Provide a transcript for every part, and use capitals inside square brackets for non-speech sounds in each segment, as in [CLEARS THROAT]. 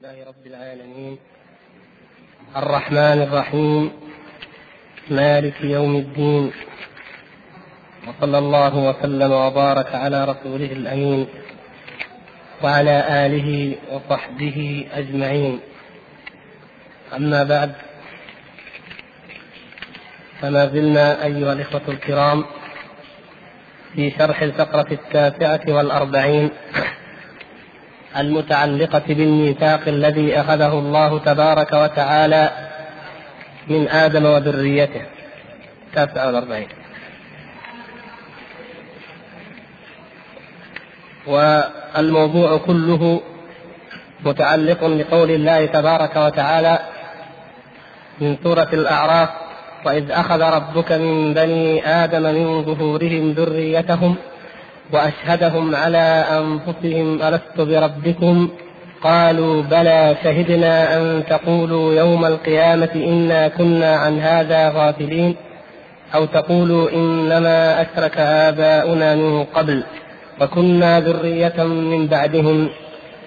لله رب العالمين. الرحمن الرحيم. مالك يوم الدين. وصلى الله وسلم وبارك على رسوله الأمين. وعلى آله وصحبه أجمعين. أما بعد. فما زلنا أيها الإخوة الكرام في شرح الفقرة التاسعة والأربعين. المتعلقة بالميثاق الذي أخذه الله تبارك وتعالى من آدم وذريته. تاسع والأربعين والموضوع كله متعلق بقول الله تبارك وتعالى من سورة الأعراف وإذ أخذ ربك من بني آدم من ظهورهم ذريتهم وأشهدهم على أنفسهم ألست بربكم؟ قالوا بلى شهدنا أن تقولوا يوم القيامة إنا كنا عن هذا غافلين أو تقولوا إنما أشرك آباؤنا من قبل وكنا ذرية من بعدهم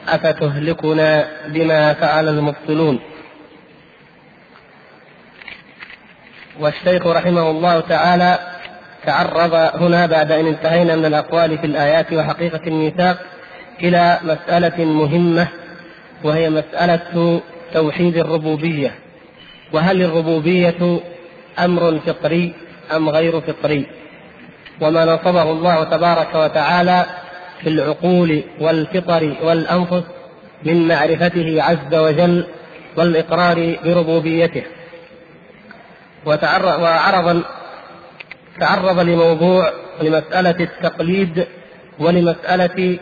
أفتهلكنا بما فعل المبطلون. والشيخ رحمه الله تعالى تعرض هنا بعد أن انتهينا من الأقوال في الآيات وحقيقة الميثاق إلى مسألة مهمة وهي مسألة توحيد الربوبية. وهل الربوبية أمر فطري أم غير فطري؟ وما نصبه الله تبارك وتعالى في العقول والفطر والأنفس من معرفته عز وجل والإقرار بربوبيته. وعرض تعرض لموضوع لمسألة التقليد ولمسألة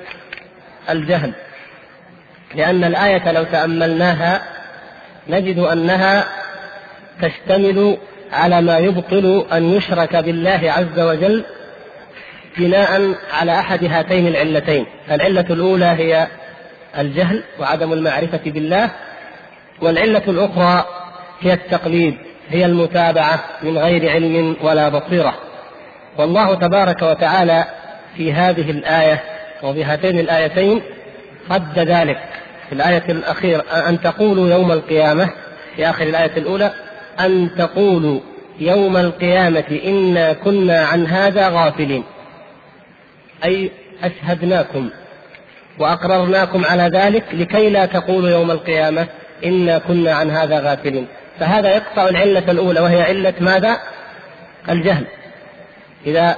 الجهل. لأن الآية لو تأملناها نجد أنها تشتمل على ما يبطل أن يشرك بالله عز وجل بناء على أحد هاتين العلتين. العلة الأولى هي الجهل وعدم المعرفة بالله والعلة الأخرى هي التقليد. هي المتابعة من غير علم ولا بصيرة. والله تبارك وتعالى في هذه الآية وبهاتين الآيتين رد ذلك. في الآية الأخيرة أن تقولوا يوم القيامة في آخر الآية الأولى أن تقولوا يوم القيامة إنا كنا عن هذا غافلين. أي أشهدناكم وأقررناكم على ذلك لكي لا تقولوا يوم القيامة إنا كنا عن هذا غافلين. فهذا يقطع العلة الأولى وهي علة ماذا؟ الجهل. إذا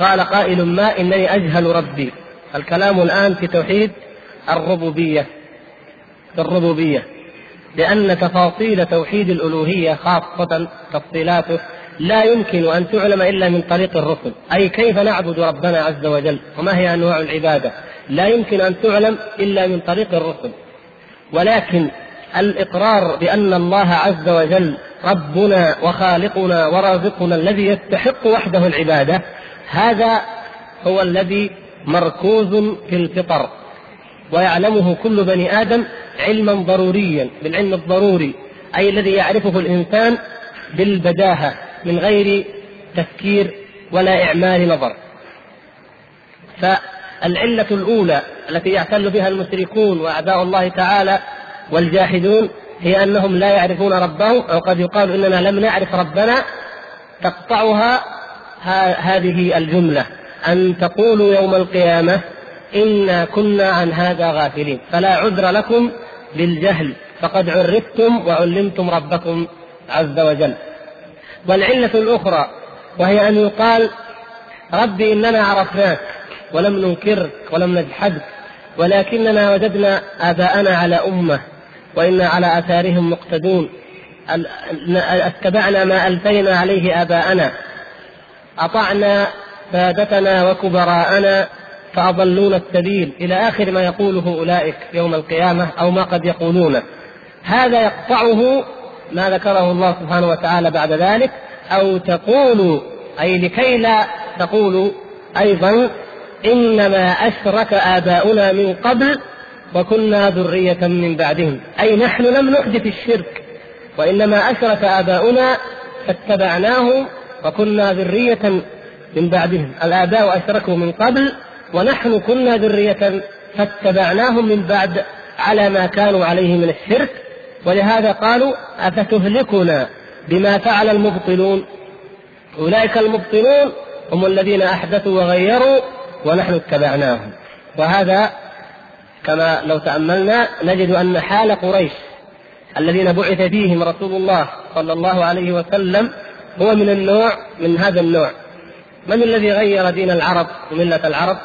قال قائل ما إنني أجهل ربي. الكلام الآن في توحيد الربوبية. في الربوبية. لأن تفاصيل توحيد الألوهية خاصة تفصيلاته لا يمكن أن تعلم إلا من طريق الرسل. أي كيف نعبد ربنا عز وجل؟ وما هي أنواع العبادة؟ لا يمكن أن تعلم إلا من طريق الرسل. ولكن الإقرار بأن الله عز وجل ربنا وخالقنا ورازقنا الذي يستحق وحده العبادة هذا هو الذي مركوز في الفطر ويعلمه كل بني آدم علما ضروريا بالعلم الضروري أي الذي يعرفه الإنسان بالبداهة من غير تفكير ولا إعمال نظر. فالعلة الأولى التي يعتل بها المشركون وأعداء الله تعالى والجاحدون هي أنهم لا يعرفون ربهم أو قد يقال إننا لم نعرف ربنا تقطعها هذه الجملة. أن تقولوا يوم القيامة إنا كنا عن هذا غافلين. فلا عذر لكم بالجهل فقد عرفتم وعلمتم ربكم عز وجل. والعلة الأخرى وهي أن يقال ربي إننا عرفناك ولم ننكرك ولم نجحدك ولكننا وجدنا آباءنا على أمة. وإنا على آثارهم مقتدون. اتبعنا ما ألفينا عليه آباءنا. أطعنا سادتنا وكبراءنا فأضلونا السبيل. إلى آخر ما يقوله أولئك يوم القيامة أو ما قد يقولونه هذا يقطعه ما ذكره الله سبحانه وتعالى بعد ذلك أو تقولوا أي لكي لا تقولوا أيضا إنما أشرك آباؤنا من قبل وكنا ذرية من بعدهم. أي نحن لم نحدث الشرك وإنما أشرك آباؤنا فاتبعناهم وكنا ذرية من بعدهم. الآباء أشركوا من قبل ونحن كنا ذرية فاتبعناهم من بعد على ما كانوا عليه من الشرك. ولهذا قالوا أفتهلكنا بما فعل المبطلون؟ أولئك المبطلون هم الذين أحدثوا وغيروا ونحن اتبعناهم. وهذا كما لو تأملنا نجد أن حال قريش الذين بعث فيهم رسول الله صلى الله عليه وسلم هو من النوع من هذا النوع. من الذي غير دين العرب وملة العرب؟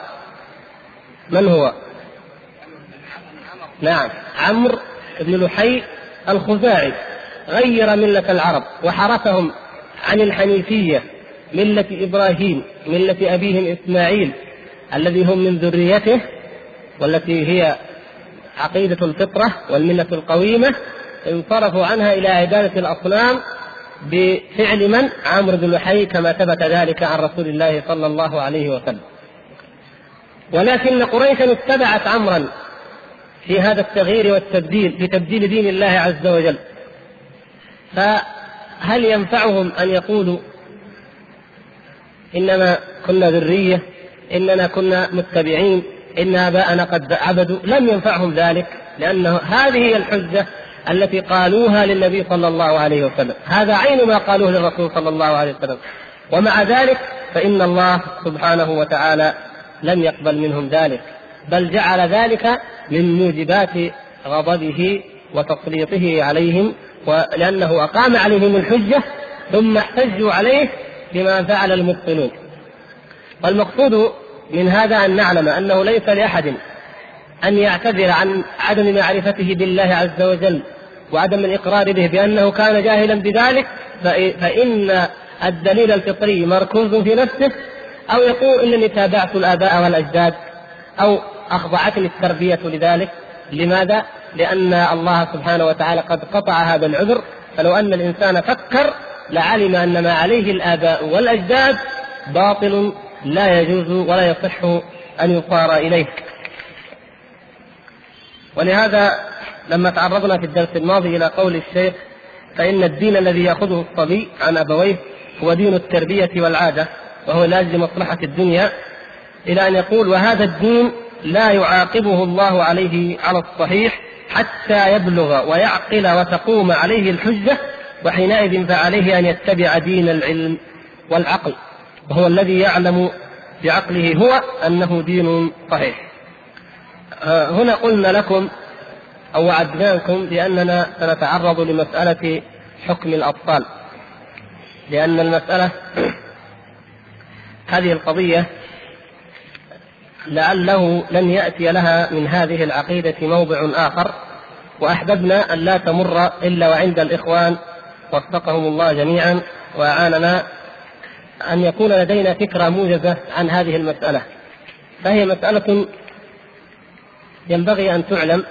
من هو؟ نعم عمرو بن لحي الخزاعي. غير ملة العرب وحرفهم عن الحنيفية ملة إبراهيم ملة أبيهم إسماعيل الذي هم من ذريته والتي هي عقيدة الفطرة والملة القويمة انصرفوا عنها إلى عبادة الأصنام بفعل من؟ عمرو بن لحي كما ثبت ذلك عن رسول الله صلى الله عليه وسلم. ولكن قريشا اتبعت عمرا في هذا التغيير والتبديل في تبديل دين الله عز وجل. فهل ينفعهم أن يقولوا إنما كنا ذرية إننا كنا متبعين إن آباءنا قد عبدوا لم ينفعهم ذلك لأنه هذه هي الحجة التي قالوها للنبي صلى الله عليه وسلم. هذا عين ما قالوه للرسول صلى الله عليه وسلم. ومع ذلك فإن الله سبحانه وتعالى لم يقبل منهم ذلك بل جعل ذلك من موجبات غضبه وتسليطه عليهم ولأنه أقام عليهم الحجة ثم احتجوا عليه بما فعل المبطلون. والمقصود من هذا أن نعلم أنه ليس لأحد أن يعتذر عن عدم معرفته بالله عز وجل وعدم الإقرار به بأنه كان جاهلا بذلك فإن الدليل الفطري مركوز في نفسه أو يقول إنني تابعت الآباء والأجداد أو أخضعتني التربية لذلك لماذا؟ لأن الله سبحانه وتعالى قد قطع هذا العذر فلو أن الإنسان فكر لعلم أن ما عليه الآباء والأجداد باطل لا يجوز ولا يصح أن يصار إليه. ولهذا لما تعرضنا في الدرس الماضي إلى قول الشيخ فإن الدين الذي يأخذه الصبي عن أبويه هو دين التربية والعادة وهو لاجل مصلحة الدنيا إلى أن يقول وهذا الدين لا يعاقبه الله عليه على الصحيح حتى يبلغ ويعقل وتقوم عليه الحجة وحينئذ فعليه أن يتبع دين العلم والعقل. وهو الذي يعلم بعقله هو أنه دين صحيح. آه، هنا قلنا لكم أو وعدناكم بأننا سنتعرض لمسألة حكم الأطفال لأن المسألة هذه القضية لعله لن يأتي لها من هذه العقيدة موضع آخر وأحببنا أن لا تمر إلا وعند الإخوان وفقهم الله جميعا وأعاننا أن يكون لدينا فكرة موجزة عن هذه المسألة. فهي مسألة ينبغي أن تعلم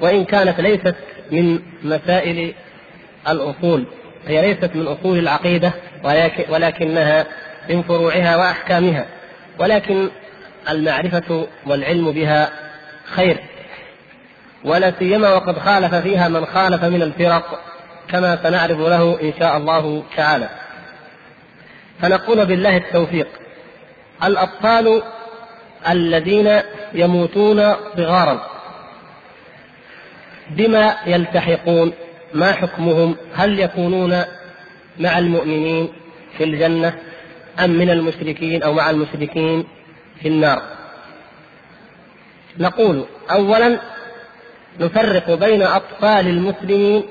وإن كانت ليست من مسائل الأصول. هي ليست من أصول العقيدة ولكنها من فروعها وأحكامها. ولكن المعرفة والعلم بها خير. ولا سيما وقد خالف فيها من خالف من الفرق كما سنعرض له إن شاء الله تعالى. فنقول بالله التوفيق. الأطفال الذين يموتون صغارا. بما يلتحقون؟ ما حكمهم؟ هل يكونون مع المؤمنين في الجنة أم من المشركين أو مع المشركين في النار؟ نقول أولا نفرق بين أطفال المسلمين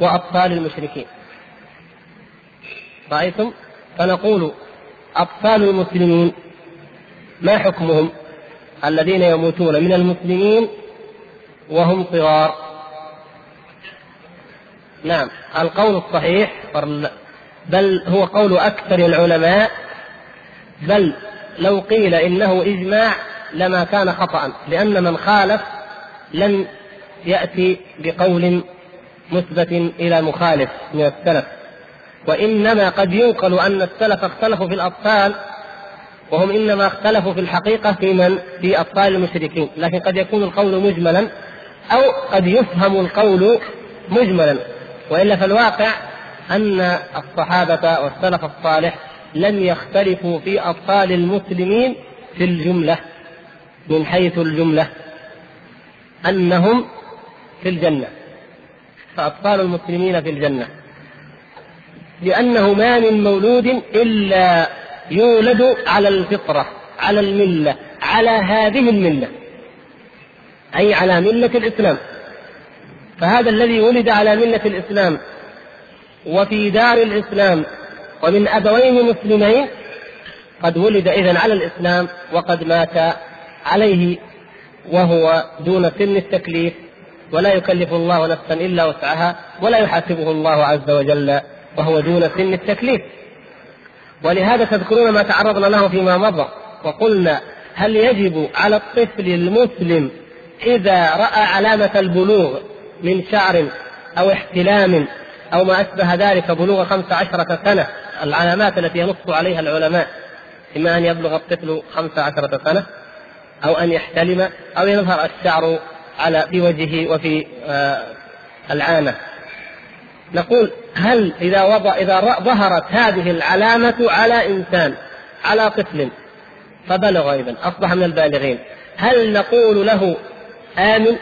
وأطفال المشركين. رأيتم؟ فنقول أطفال المسلمين ما حكمهم؟ الذين يموتون من المسلمين وهم صغار. نعم القول الصحيح بل هو قول أكثر العلماء بل لو قيل إنه إجماع لما كان خطأ لأن من خالف لم يأتي بقول مثبت إلى مخالف من السلف. وإنما قد ينقل أن السلف اختلفوا في الأطفال وهم إنما اختلفوا في الحقيقة في من؟ في أطفال المشركين. لكن قد يكون القول مجملا أو قد يفهم القول مجملا. وإلا فالواقع أن الصحابة والسلف الصالح لم يختلفوا في أطفال المسلمين في الجملة من حيث الجملة أنهم في الجنة. فأطفال المسلمين في الجنة. لأنه ما من مولود إلا يولد على الفطرة على الملة على هذه الملة أي على ملة الإسلام. فهذا الذي ولد على ملة الإسلام وفي دار الإسلام ومن أبوين مسلمين قد ولد إذن على الإسلام وقد مات عليه وهو دون سن التكليف ولا يكلف الله نفسا إلا وسعها ولا يحاسبه الله عز وجل. وهو دون سن التكليف. ولهذا تذكرون ما تعرضنا له فيما مضى وقلنا هل يجب على الطفل المسلم إذا رأى علامة البلوغ من شعر أو احتلام أو ما أشبه ذلك بلوغ خمس عشرة سنة العلامات التي ينص عليها العلماء إما أن يبلغ الطفل خمس عشرة سنة أو أن يحتلم أو يظهر الشعر على في وجهه وفي آه العانة. نقول هل إذا وضع إذا ظهرت هذه العلامة على إنسان على طفل فبلغ إذا أصبح من البالغين. هل نقول له آمن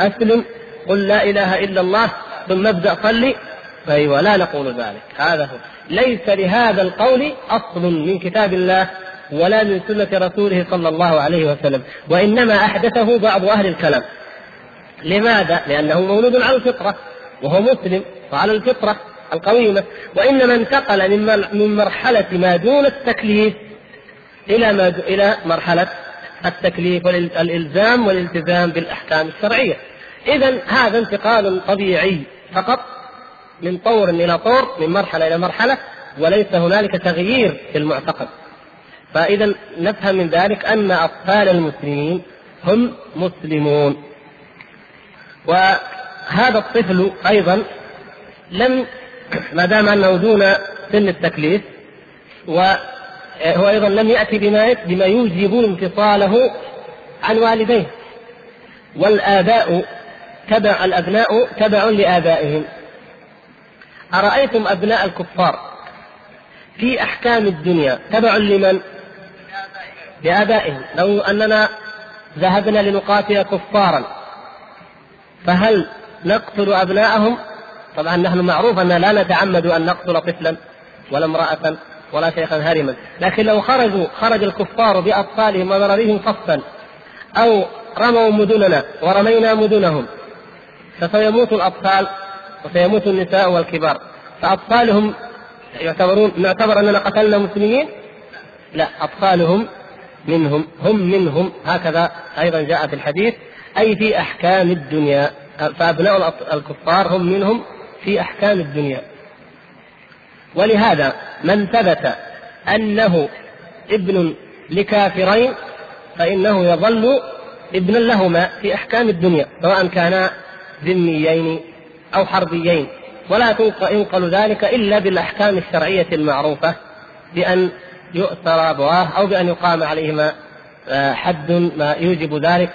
أسلم قل لا إله إلا الله ثم ابدأ صلي؟ أيوة لا نقول ذلك. هذا هو. ليس لهذا القول أصل من كتاب الله ولا من سنة رسوله صلى الله عليه وسلم وإنما أحدثه بعض أهل الكلام. لماذا؟ لأنه مولود على الفطرة وهو مسلم. وعلى الفطرة القويمة وإنما انتقل من مرحلة ما دون التكليف إلى ما إلى مرحلة التكليف والإلزام والالتزام بالأحكام الشرعية. إذا هذا انتقال طبيعي فقط من طور إلى طور من مرحلة إلى مرحلة وليس هنالك تغيير في المعتقد. فإذا نفهم من ذلك أن أطفال المسلمين هم مسلمون. وهذا الطفل أيضا لم [CLEARS THROAT] ما دام أنه دون سن التكليف وهو أيضا لم يأتي بما بما يوجب انفصاله عن والديه والآباء تبع الأبناء تبع لآبائهم أرأيتم أبناء الكفار في أحكام الدنيا تبع لمن؟ لآبائهم لو أننا ذهبنا لنقاتل كفارا فهل نقتل أبناءهم؟ طبعا نحن معروف أننا لا نتعمد أن نقتل طفلا ولا امرأة ولا شيخا هرما لكن لو خرجوا خرج الكفار بأطفالهم وضربهم صفا أو رموا مدننا ورمينا مدنهم فسيموت الأطفال وسيموت النساء والكبار. فأطفالهم يعتبرون نعتبر أننا قتلنا مسلمين؟ لا أطفالهم منهم هم منهم. هكذا أيضا جاء في الحديث أي في أحكام الدنيا. فأبناء الكفار هم منهم في أحكام الدنيا. ولهذا من ثبت أنه ابن لكافرين فإنه يظل ابنا لهما في أحكام الدنيا سواء كانا ذميين أو حربيين. ولا ينقل ذلك إلا بالأحكام الشرعية المعروفة بأن يؤثر أبواه أو بأن يقام عليهما آه، حد ما يوجب ذلك.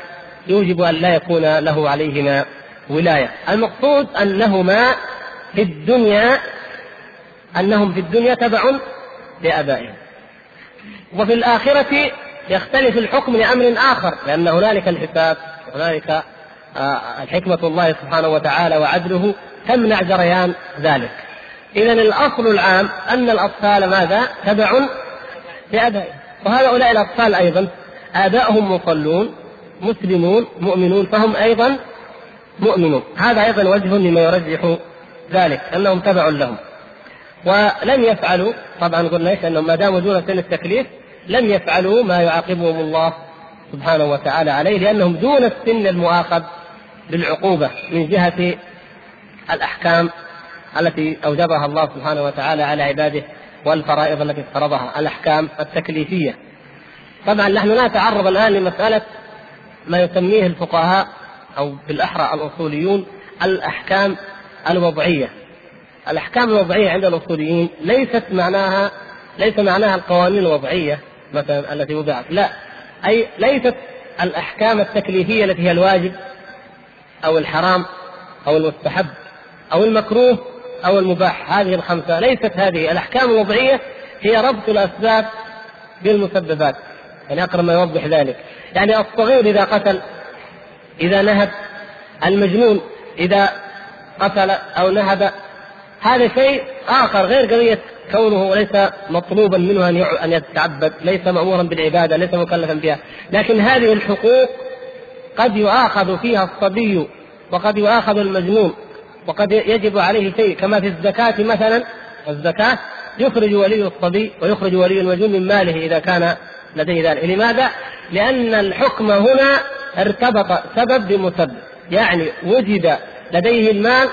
يوجب أن لا يكون له عليهما ولاية. المقصود أنهما في الدنيا أنهم في الدنيا تبع لآبائهم. وفي الآخرة يختلف الحكم لأمر آخر لأن هنالك الحساب هنالك آه، الحكمة الله سبحانه وتعالى وعدله تمنع جريان ذلك. إذا الأصل العام أن الأطفال ماذا؟ تبع لآبائهم. وهؤلاء الأطفال أيضا آباؤهم مصلون مسلمون مؤمنون فهم أيضا مؤمنون. هذا أيضا وجه لما يرجح ذلك أنهم تبع لهم ولم يفعلوا طبعا قلنا إيش أنهم ما داموا دون سن التكليف لم يفعلوا ما يعاقبهم الله سبحانه وتعالى عليه لأنهم دون السن المؤاخذ بالعقوبه من جهة الأحكام التي أوجبها الله سبحانه وتعالى على عباده والفرائض التي افترضها الأحكام التكليفية. طبعا نحن لا نتعرض الآن لمسألة ما يسميه الفقهاء أو بالأحرى الأصوليون الأحكام الوضعية. الأحكام الوضعية عند الأصوليين ليست معناها ليس معناها القوانين الوضعية مثلا التي وضعت، لا. أي ليست الأحكام التكليفية التي هي الواجب أو الحرام أو المستحب أو المكروه أو المباح. هذه الخمسة ليست هذه. الأحكام الوضعية هي ربط الأسباب بالمسببات. يعني أقرب ما يوضح ذلك. يعني الصغير إذا قتل إذا نهب المجنون إذا قتل أو نهب هذا شيء آخر غير قضية كونه ليس مطلوبا منه أن أن يتعبد ليس مأمورا بالعبادة ليس مكلفا بها لكن هذه الحقوق قد يؤاخذ فيها الصبي وقد يؤاخذ المجنون وقد يجب عليه شيء كما في الزكاة مثلا الزكاة يخرج ولي الصبي ويخرج ولي المجنون من ماله إذا كان لديه ذلك لماذا؟ لأن الحكم هنا ارتبط سبب بمسبب يعني وجد لديه المال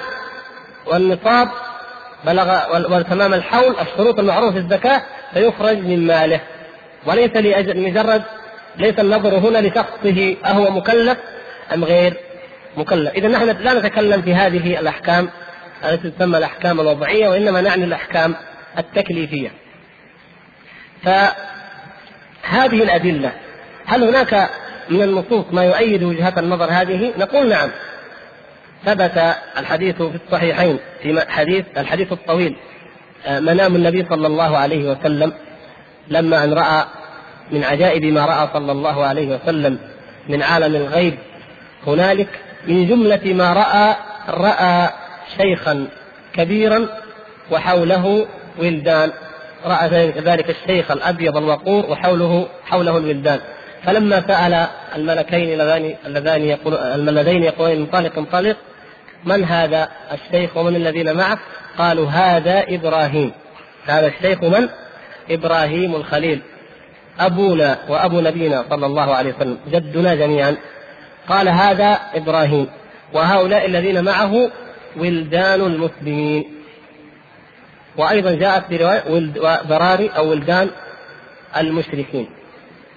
والنصاب بلغ وتمام الحول الشروط المعروفة في الزكاة فيخرج من ماله. وليس لأجل مجرد ليس النظر هنا لشخصه أهو مكلف أم غير مكلف. إذا نحن لا نتكلم في هذه الأحكام التي تسمى الأحكام الوضعية وإنما نعني الأحكام التكليفية. فهذه الأدلة هل هناك من النصوص ما يؤيد وجهة النظر هذه؟ نقول نعم. ثبت الحديث في الصحيحين في حديث الحديث الطويل. آه، منام النبي صلى الله عليه وسلم لما أن رأى من عجائب ما رأى صلى الله عليه وسلم من عالم الغيب. هنالك من جملة ما رأى رأى شيخا كبيرا وحوله ولدان. رأى ذلك الشيخ الأبيض الوقور وحوله حوله الولدان. فلما سأل الملكين اللذان يقول اللذين يقولون انطلق انطلق من هذا الشيخ ومن الذين معه قالوا هذا إبراهيم. هذا الشيخ من؟ إبراهيم الخليل. أبونا وأبو نبينا صلى الله عليه وسلم جدنا جميعا. قال هذا إبراهيم. وهؤلاء الذين معه ولدان المسلمين. وأيضا جاءت في رواية ولد أو ولدان المشركين.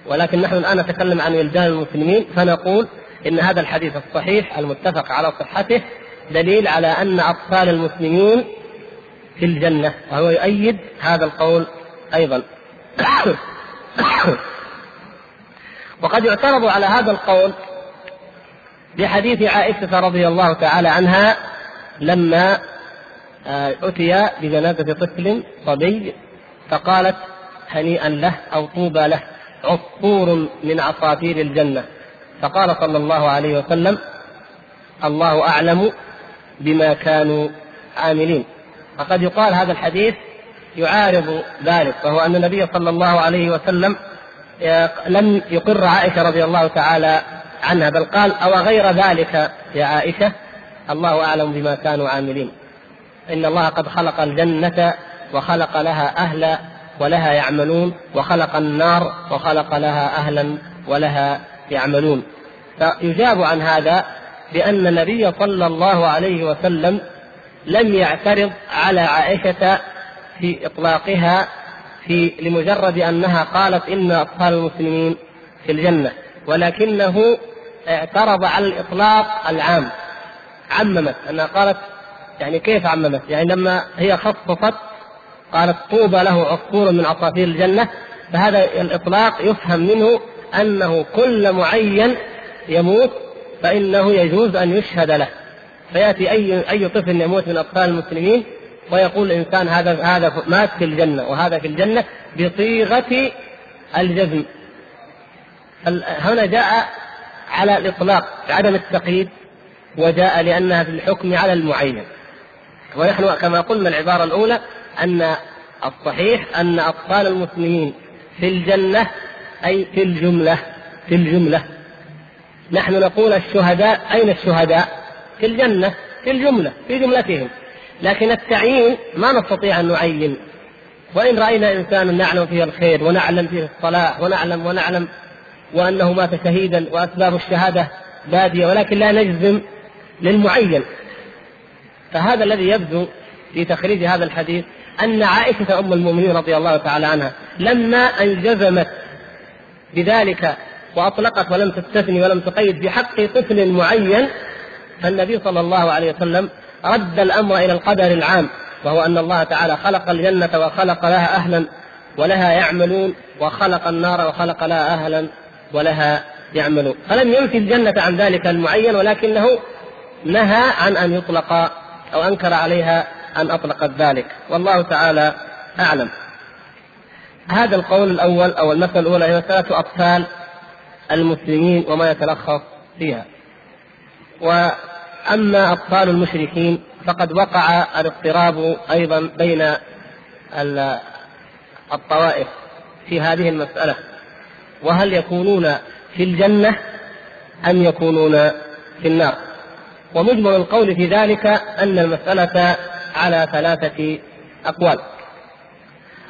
ولكن نحن الآن نتكلم عن ولدان المسلمين فنقول إن هذا الحديث الصحيح المتفق على صحته دليل على أن أطفال المسلمين في الجنة وهو يؤيد هذا القول أيضا. [COUGHS] وقد يعترض على هذا القول بحديث عائشة رضي الله تعالى عنها لما آه، أتي بجنازة طفل صبي فقالت هنيئا له أو طوبى له عصفور من عصافير الجنة. فقال صلى الله عليه وسلم الله أعلم بما كانوا عاملين. فقد يقال هذا الحديث يعارض ذلك وهو أن النبي صلى الله عليه وسلم لم يقر عائشة رضي الله تعالى عنها بل قال أو غير ذلك يا عائشة؟ الله أعلم بما كانوا عاملين. إن الله قد خلق الجنة وخلق لها أهلا ولها يعملون وخلق النار وخلق لها أهلا ولها يعملون. فيجاب عن هذا بأن النبي صلى الله عليه وسلم لم يعترض على عائشة في إطلاقها في لمجرد أنها قالت إن أطفال المسلمين في الجنة ولكنه اعترض على الإطلاق العام عممت أنها قالت يعني كيف عممت؟ يعني لما هي خصصت قالت طوبى له عصفور من عصافير الجنة فهذا الإطلاق يفهم منه أنه كل معين يموت فإنه يجوز أن يشهد له. فيأتي أي أي طفل يموت من أطفال المسلمين ويقول الإنسان هذا هذا مات في الجنة وهذا في الجنة بصيغة الجزم. هنا جاء على الإطلاق عدم التقييد وجاء لأنها في الحكم على المعين. ونحن كما قلنا العبارة الأولى أن الصحيح أن أطفال المسلمين في الجنة أي في الجملة في الجملة نحن نقول الشهداء أين الشهداء؟ في الجنة في الجملة في جملتهم. لكن التعيين ما نستطيع أن نعين. وإن رأينا إنسانا نعلم فيه الخير ونعلم فيه الصلاح ونعلم ونعلم وأنه مات شهيدا وأسباب الشهادة بادية ولكن لا نجزم للمعين. فهذا الذي يبدو في تخريج هذا الحديث أن عائشة أم المؤمنين رضي الله تعالى عنها لما أن جزمت بذلك واطلقت ولم تستثني ولم تقيد بحق طفل معين فالنبي صلى الله عليه وسلم رد الأمر إلى القدر العام وهو أن الله تعالى خلق الجنة وخلق لها أهلا ولها يعملون وخلق النار وخلق لها أهلا ولها يعملون. فلم ينفي الجنة عن ذلك المعين ولكنه نهى عن أن يطلق أو أنكر عليها أن اطلقت ذلك. والله تعالى أعلم. هذا القول الأول أو المساله الأولى هي مساله أطفال المسلمين وما يتلخص فيها. وأما أطفال المشركين فقد وقع الاضطراب أيضا بين الطوائف في هذه المسألة. وهل يكونون في الجنة أم يكونون في النار؟ ومجمل القول في ذلك أن المسألة على ثلاثة أقوال.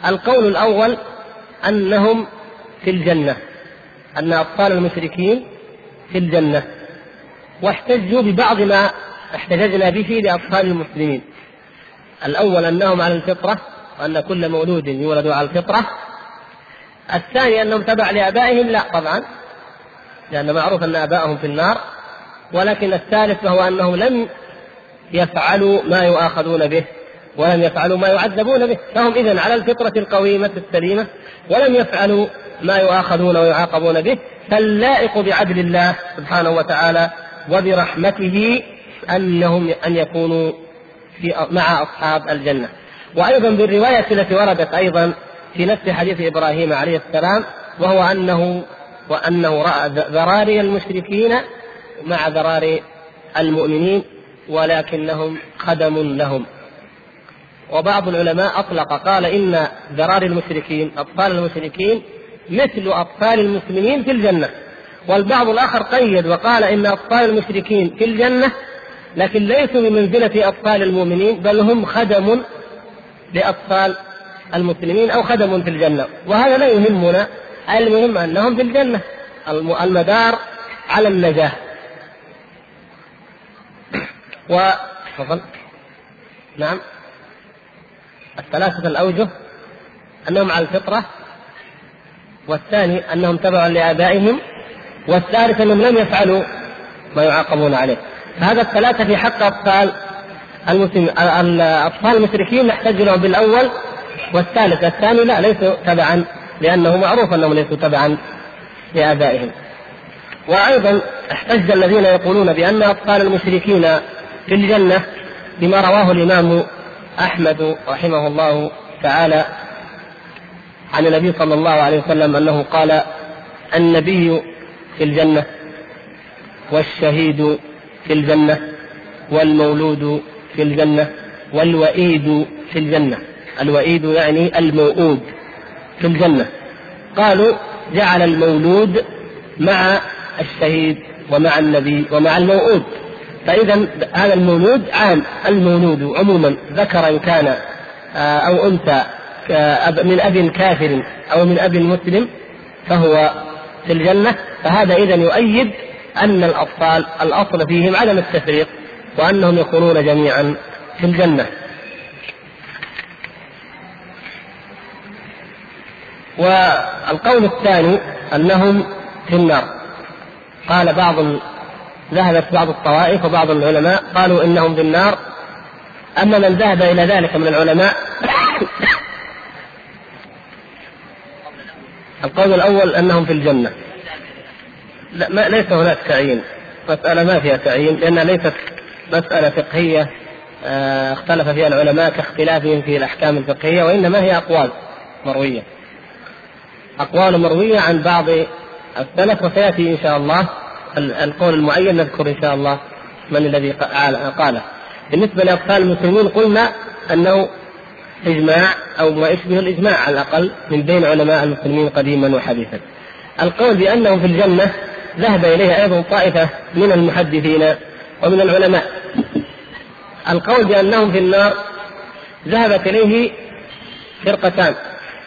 القول الأول أنهم في الجنة. أن أطفال المشركين في الجنة واحتجوا ببعض ما احتججنا به لأطفال المسلمين. الأول أنهم على الفطرة وأن كل مولود يولد على الفطرة. الثاني أنهم تبع لآبائهم لا طبعا لأن معروف أن آبائهم في النار. ولكن الثالث وهو أنهم لم يفعلوا ما يؤاخذون به. ولم يفعلوا ما يعذبون به. فهم إذا على الفطرة القويمة السليمة ولم يفعلوا ما يؤاخذون ويعاقبون به. فاللائق بعدل الله سبحانه وتعالى وبرحمته أنهم أن يكونوا في مع أصحاب الجنة. وأيضا بالرواية التي وردت أيضا في نفس حديث إبراهيم عليه السلام وهو أنه وأنه رأى ذراري المشركين مع ذراري المؤمنين ولكنهم خدم لهم. وبعض العلماء أطلق قال إن ذراري المشركين أطفال المشركين مثل أطفال المسلمين في الجنة. والبعض الآخر قيد وقال إن أطفال المشركين في الجنة لكن ليسوا بمنزلة أطفال المؤمنين بل هم خدم لأطفال المسلمين أو خدم في الجنة. وهذا لا يهمنا المهم أنهم في الجنة. المدار على النجاة. و تفضل. نعم. الثلاثة الأوجه أنهم على الفطرة والثاني أنهم تبعا لآبائهم والثالث أنهم لم يفعلوا ما يعاقبون عليه. فهذا الثلاثة في حق أطفال المسلمين الأطفال المشركين نحتج لهم بالأول والثالث الثاني لا ليسوا تبعا لأنه معروف أنهم ليسوا تبعا لآبائهم. وأيضا احتج الذين يقولون بأن أطفال المشركين في الجنة بما رواه الإمام أحمد رحمه الله تعالى عن النبي صلى الله عليه وسلم أنه قال النبي في الجنة والشهيد في الجنة والمولود في الجنة والوئيد في الجنة. الوئيد يعني الموؤود في الجنة. قالوا جعل المولود مع الشهيد ومع النبي ومع الموؤود. فإذا هذا المولود عام. المولود عموما ذكرا كان آه، أو أنثى من أب كافر أو من أب مسلم فهو في الجنة فهذا إذا يؤيد أن الأطفال الأصل فيهم عدم التفريق وأنهم يكونون جميعا في الجنة. والقول الثاني أنهم في النار. قال بعض ذهبت بعض الطوائف وبعض العلماء قالوا إنهم في النار. أما من ذهب إلى ذلك من العلماء [COUGHS] القول الأول أنهم في الجنة. لا ما ليس هناك تعيين. مسألة ما فيها تعيين لأنها ليست مسألة فقهية آه، اختلف فيها العلماء كاختلافهم في الأحكام الفقهية وإنما هي أقوال مروية. أقوال مروية عن بعض السلف وسيأتي إن شاء الله القول المعين نذكر إن شاء الله من الذي قاله. بالنسبة لأطفال المسلمين قلنا أنه إجماع أو ما يشبه الإجماع على الأقل من بين علماء المسلمين قديما وحديثا. القول بأنهم في الجنة ذهب إليه أيضا طائفة من المحدثين ومن العلماء. القول بأنهم في النار ذهبت إليه فرقتان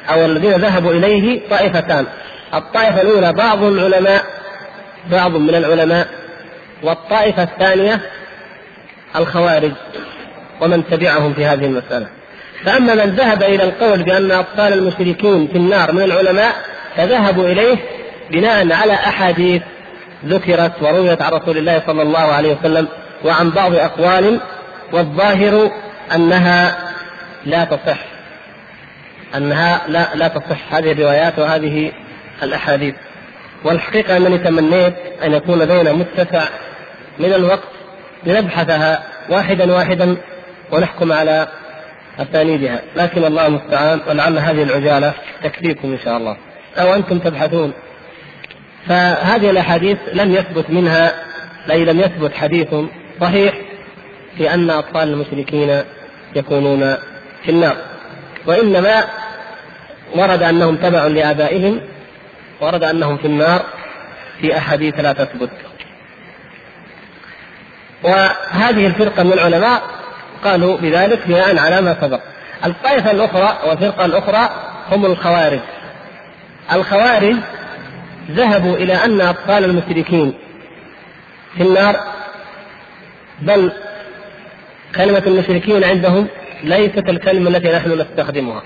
أو الذين ذهبوا إليه طائفتان. الطائفة الأولى بعض العلماء بعض من العلماء والطائفة الثانية الخوارج ومن تبعهم في هذه المسألة. فأما من ذهب إلى القول بأن أطفال المشركين في النار من العلماء فذهبوا إليه بناء على أحاديث ذكرت ورويت عن رسول الله صلى الله عليه وسلم وعن بعض أقوال والظاهر أنها لا تصح. أنها لا لا تصح. هذه الروايات وهذه الأحاديث. والحقيقة أنني تمنيت أن يكون لدينا متسع من الوقت لنبحثها واحدا واحدا ونحكم على أسانيدها. لكن الله المستعان ولعل هذه العجالة تكفيكم إن شاء الله. أو أنتم تبحثون. فهذه الأحاديث لم يثبت منها أي لم يثبت حديث صحيح في أن أطفال المشركين يكونون في النار. وإنما ورد أنهم تبع لآبائهم ورد أنهم في النار في أحاديث لا تثبت. وهذه الفرقة من العلماء قالوا بذلك بناء على ما سبق. الطائفة الأخرى والفرقة الأخرى هم الخوارج. الخوارج ذهبوا إلى أن أطفال المشركين في النار بل كلمة المشركين عندهم ليست الكلمة التي نحن نستخدمها.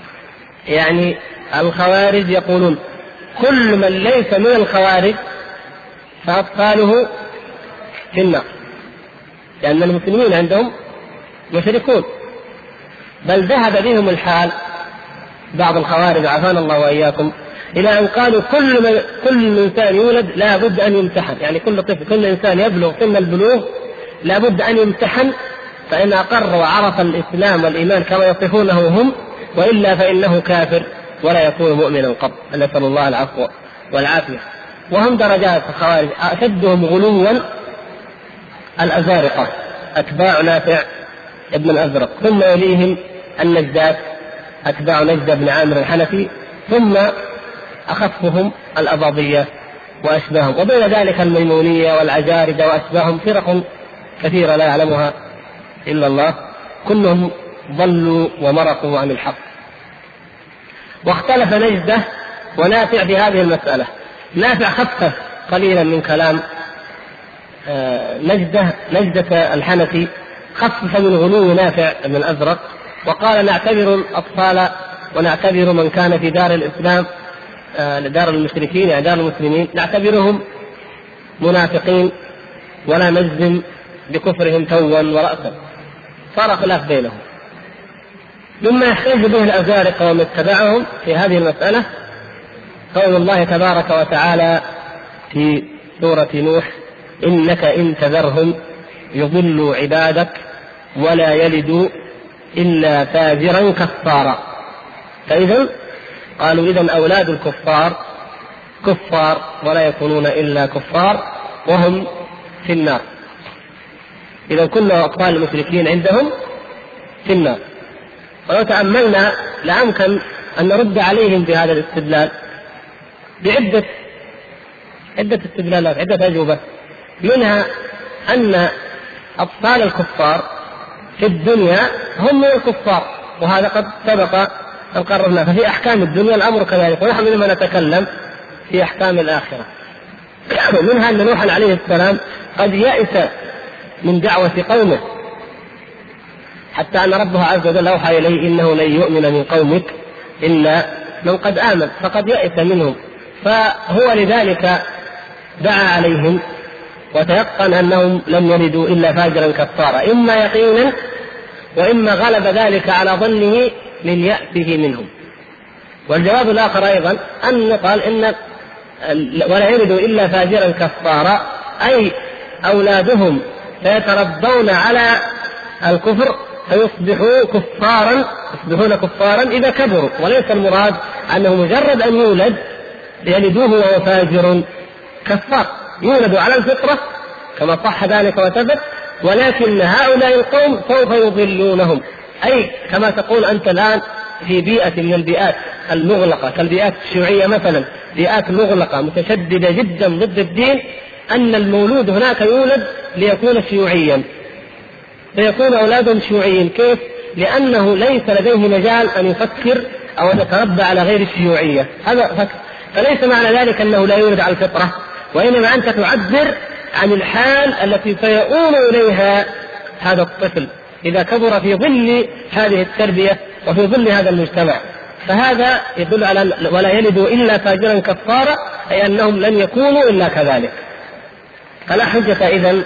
يعني الخوارج يقولون كل من ليس من الخوارج فأطفاله في النار. لأن المسلمين عندهم مشركون. بل ذهب بهم الحال بعض الخوارج عافانا الله وإياكم إلى أن قالوا كل من كل إنسان يولد لا بد أن يمتحن. يعني كل طفل كل إنسان يبلغ سن البلوغ لا بد أن يمتحن. فإن اقر وعرف الإسلام والإيمان كما يصفونه هم وإلا فإنه كافر. ولا يكون مؤمنا قط. نسأل الله العفو والعافية. وهم درجات الخوارج. أشدهم غلوا الأزارقة. أتباع نافع ابن الأزرق. ثم يليهم النجدات. أتباع نجد بن عامر الحنفي. ثم أخفهم الأباضية وأشباههم. وبين ذلك الميمونية والعجاردة وأشباههم فرق كثيرة لا يعلمها إلا الله. كلهم ضلوا ومرقوا عن الحق. واختلف نجدة ونافع في هذه المسألة. نافع خفف قليلا من كلام آه، نجدة نجدة الحنفي خفف من غلو نافع بن الأزرق وقال نعتبر الأطفال ونعتبر من كان في دار الإسلام آه، دار المشركين يعني دار المسلمين نعتبرهم منافقين ولا نجزم بكفرهم توا ورأسا. صار خلاف بينهم. مما يحتج به الأزارقة ومن اتبعهم في هذه المسألة قول الله تبارك وتعالى في سورة نوح إنك إن تذرهم يضلوا عبادك ولا يلدوا إلا فاجرا كفارا. فإذا قالوا إذا أولاد الكفار كفار ولا يكونون إلا كفار وهم في النار. إذا كل أطفال المشركين عندهم في النار. ولو تأملنا لأمكن أن نرد عليهم بهذا الاستدلال. بعدة عدة استدلالات عدة أجوبة. منها أن أطفال الكفار في الدنيا هم من الكفار وهذا قد سبق أن قررنا ففي أحكام الدنيا الأمر كذلك ونحن لما نتكلم في أحكام الآخرة. [COUGHS] ومنها أن نوحا عليه السلام قد يئس من دعوة قومه. حتى أن ربه عز وجل أوحى إليه إنه لن يؤمن من قومك إلا من قد آمن فقد يئس منهم. فهو لذلك دعا عليهم وتيقن أنهم لم يلدوا إلا فاجرا كفارا إما يقينا وإما غلب ذلك على ظنه من يأسه منهم. والجواب الآخر أيضا أن قال إن ولا يلدوا إلا فاجرا كفارا أي أولادهم سيتربون على الكفر فيصبحوا كفارا يصبحون كفارا إذا كبروا. وليس المراد أنه مجرد أن يولد يلدوه وهو فاجر. كفار. يولد على الفطرة كما صح ذلك وثبت ولكن هؤلاء القوم سوف يضلونهم. أي كما تقول أنت الآن في بيئة من البيئات المغلقة كالبيئات الشيوعية مثلا بيئات مغلقة متشددة جدا ضد الدين أن المولود هناك يولد ليكون شيوعيا. فيكون أولادهم شيوعيين. كيف؟ لأنه ليس لديه مجال أن يفكر أو أن يتربى على غير الشيوعية. هذا فكر فليس معنى ذلك أنه لا يولد على الفطرة وإنما أنت تعبر عن الحال التي سيؤول إليها هذا الطفل إذا كبر في ظل هذه التربية وفي ظل هذا المجتمع. فهذا يدل على ولا يلدوا إلا فاجرا كفارا أي أنهم لن يكونوا إلا كذلك. فلا حجة إذا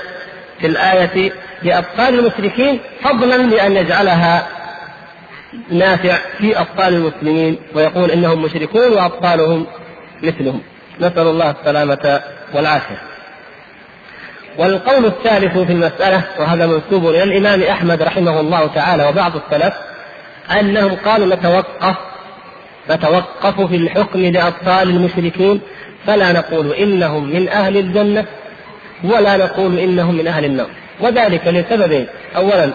في الآية لأطفال المشركين فضلا لأن يجعلها نافع في أطفال المسلمين ويقول إنهم مشركون وأطفالهم مثلهم. نسأل الله السلامة والعافية. والقول الثالث في المسألة وهذا منسوب إلى الإمام أحمد رحمه الله تعالى وبعض السلف أنهم قالوا نتوقف نتوقف في الحكم لأطفال المشركين فلا نقول إنهم من أهل الجنة ولا نقول إنهم من أهل النار. وذلك لسببين أولا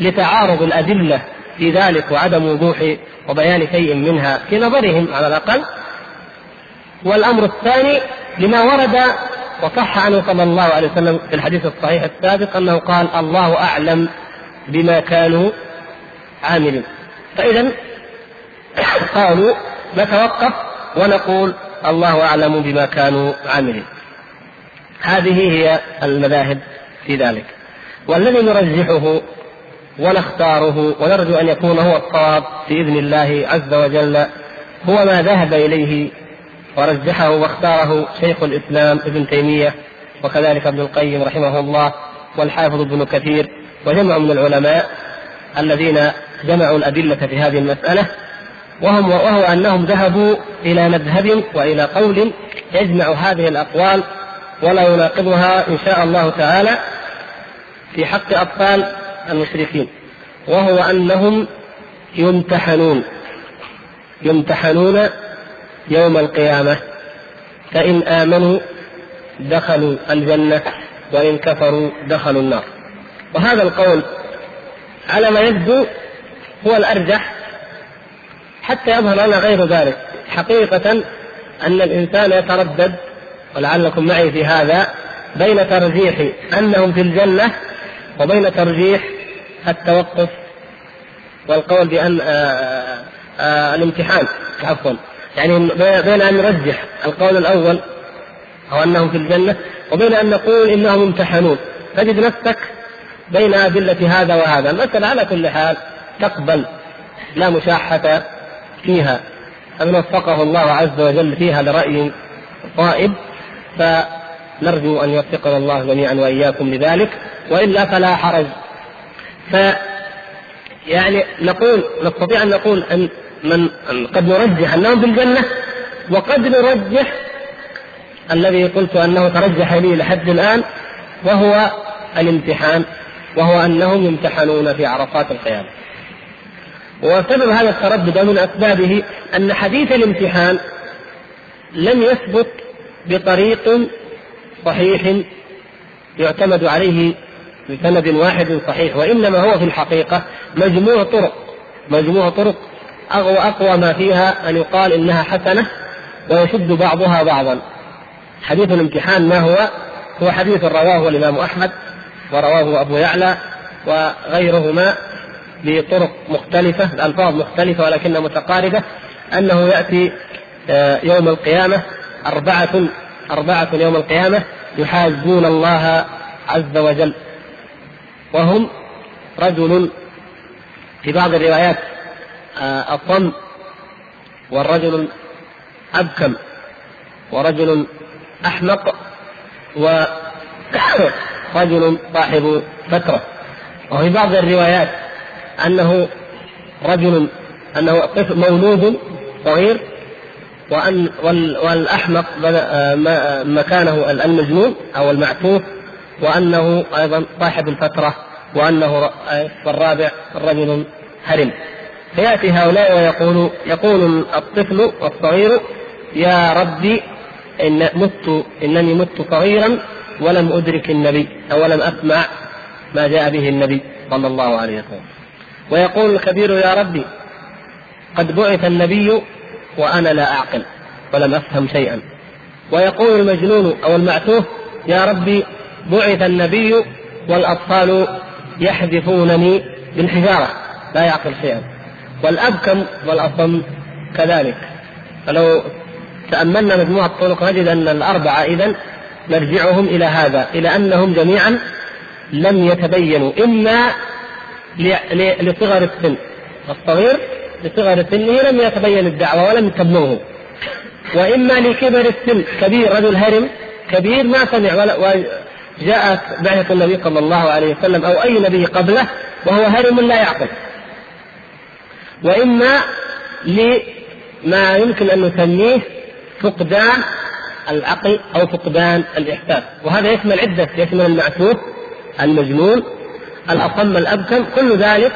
لتعارض الأدلة في ذلك وعدم وضوح وبيان شيء منها في نظرهم على الأقل. والأمر الثاني لما ورد وصح عنه صلى الله عليه وسلم في الحديث الصحيح السابق أنه قال الله أعلم بما كانوا عاملين. فإذا [COUGHS] قالوا نتوقف ونقول الله أعلم بما كانوا عاملين. هذه هي المذاهب في ذلك. والذي نرجحه ونختاره ونرجو أن يكون هو الصواب بإذن الله عز وجل هو ما ذهب إليه ورجحه واختاره شيخ الإسلام ابن تيمية وكذلك ابن القيم رحمه الله والحافظ ابن كثير وجمع من العلماء الذين جمعوا الأدلة في هذه المسألة وهم وهو أنهم ذهبوا إلى مذهب وإلى قول يجمع هذه الأقوال ولا يناقضها إن شاء الله تعالى في حق أطفال المشركين وهو أنهم يمتحنون يمتحنون يوم القيامة فإن آمنوا دخلوا الجنة وإن كفروا دخلوا النار. وهذا القول على ما يبدو هو الأرجح حتى يظهر لنا غير ذلك. حقيقة أن الإنسان يتردد ولعلكم معي في هذا بين ترجيح أنهم في الجنة وبين ترجيح التوقف والقول بأن آآ آه، آآ آه، الامتحان عفوا يعني بين أن نرجح القول الأول أو أنهم في الجنة وبين أن نقول إنهم يمتحنون تجد نفسك بين أدلة هذا وهذا. المسألة على كل حال تقبل لا مشاحة فيها. أن وفقه الله عز وجل فيها لرأي صائب فنرجو أن يوفقنا الله جميعا وإياكم لذلك وإلا فلا حرج ف يعني نقول نستطيع أن نقول أن من قد نرجح أنهم في الجنة وقد نرجح الذي قلت أنه ترجح لي لحد الآن وهو الامتحان وهو أنهم يمتحنون في عرفات القيامة. وسبب هذا التردد من أسبابه أن حديث الامتحان لم يثبت بطريق صحيح يعتمد عليه بسند واحد صحيح وإنما هو في الحقيقة مجموع طرق مجموع طرق اقوى أقوى ما فيها أن يقال إنها حسنة ويشد بعضها بعضا حديث الامتحان ما هو؟ هو حديث رواه الإمام أحمد ورواه أبو يعلى وغيرهما بطرق مختلفة الالفاظ مختلفة ولكنها متقاربة أنه يأتي آه، يوم القيامة أربعة أربعة يوم القيامة يحاجون الله عز وجل. وهم رجل في بعض الروايات آه، أصم والرجل أبكم ورجل أحمق ورجل صاحب فترة وفي بعض الروايات أنه رجل أنه مولود صغير وأن والأحمق آه، مكانه المجنون أو المعتوه وأنه أيضا صاحب الفترة وأنه والرابع رجل هرم فيأتي هؤلاء ويقول يقول الطفل الصغير يا ربي إن مت إنني مت صغيرا ولم أدرك النبي أو لم أسمع ما جاء به النبي صلى الله عليه وسلم. ويقول الكبير يا ربي قد بعث النبي وأنا لا أعقل ولم أفهم شيئا. ويقول المجنون أو المعتوه يا ربي بعث النبي والأطفال يحذفونني بالحجارة. لا يعقل شيئا. والأبكم والأصم كذلك. فلو تأملنا مجموعة الطرق نجد أن الأربعة إذا نرجعهم إلى هذا إلى أنهم جميعا لم يتبينوا إما لصغر السن الصغير لصغر سنه لم يتبين الدعوة ولم تبلغه وإما لكبر السن كبير رجل هرم كبير ما سمع جاءت بعثة النبي صلى الله عليه وسلم أو أي نبي قبله وهو هرم لا يعقل. وإما لما يمكن أن نسميه فقدان العقل أو فقدان الإحساس. وهذا يشمل عدة يشمل المعتوه المجنون الأصم الأبكم كل ذلك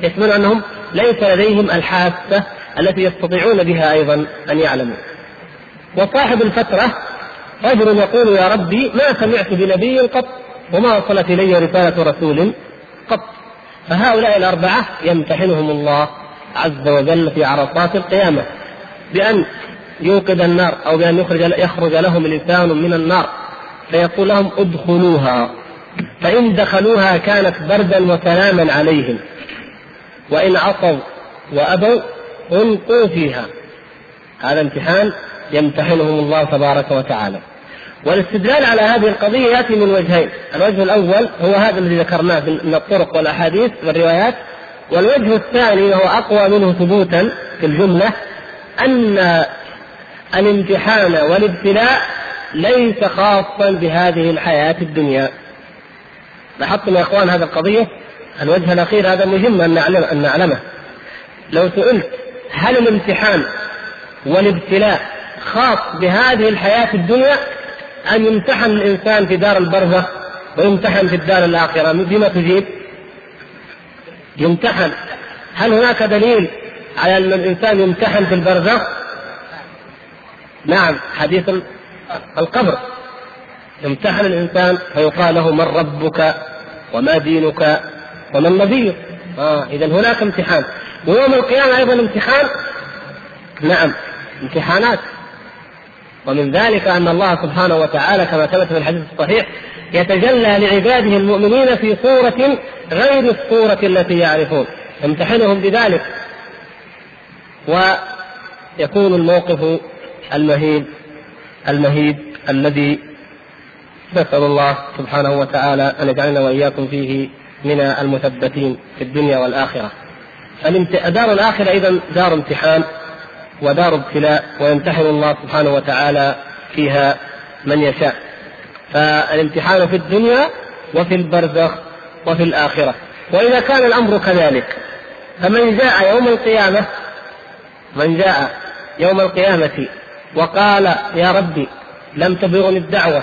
يشمل أنهم ليس لديهم الحاسة التي يستطيعون بها أيضا أن يعلموا. وصاحب الفترة رجل يقول يا ربي ما سمعت بنبي قط وما وصلت إلي رسالة رسول قط. فهؤلاء الأربعة يمتحنهم الله عز وجل في عرصات القيامة بأن يوقد النار أو بأن يخرج يخرج لهم الانسان من النار. فيقول لهم ادخلوها. فإن دخلوها كانت بردا وسلاما عليهم. وإن عصوا وأبوا ألقوا فيها. هذا امتحان يمتحنهم الله تبارك وتعالى. والاستدلال على هذه القضية يأتي من وجهين. الوجه الأول هو هذا الذي ذكرناه من الطرق والأحاديث والروايات. والوجه الثاني وهو أقوى منه ثبوتا في الجملة أن الامتحان والابتلاء ليس خاصا بهذه الحياة الدنيا. لاحظتم يا إخوان هذه القضية؟ الوجه الأخير هذا مهم أن نعلم أن نعلمه. لو سئلت هل الامتحان والابتلاء خاص بهذه الحياة الدنيا؟ أن يمتحن الإنسان في دار البرزخ ويمتحن في الدار الآخرة بما تجيب؟ يمتحن. هل هناك دليل على أن الإنسان يمتحن في البرزخ؟ نعم حديث القبر. يمتحن الإنسان فيقال له من ربك وما دينك؟ ومن نبيك آه إذا هناك امتحان. ويوم القيامة أيضا امتحان؟ نعم امتحانات. ومن ذلك أن الله سبحانه وتعالى كما ثبت في الحديث الصحيح يتجلى لعباده المؤمنين في صورة غير الصورة التي يعرفون. يمتحنهم بذلك. ويكون الموقف المهيب المهيب الذي نسأل الله سبحانه وتعالى أن يجعلنا وإياكم فيه من المثبتين في الدنيا والآخرة. دار الآخرة إذا دار امتحان ودار ابتلاء ويمتحن الله سبحانه وتعالى فيها من يشاء. فالامتحان في الدنيا وفي البرزخ وفي الآخرة. وإذا كان الأمر كذلك فمن جاء يوم القيامة من جاء يوم القيامة وقال يا ربي لم تبلغني الدعوة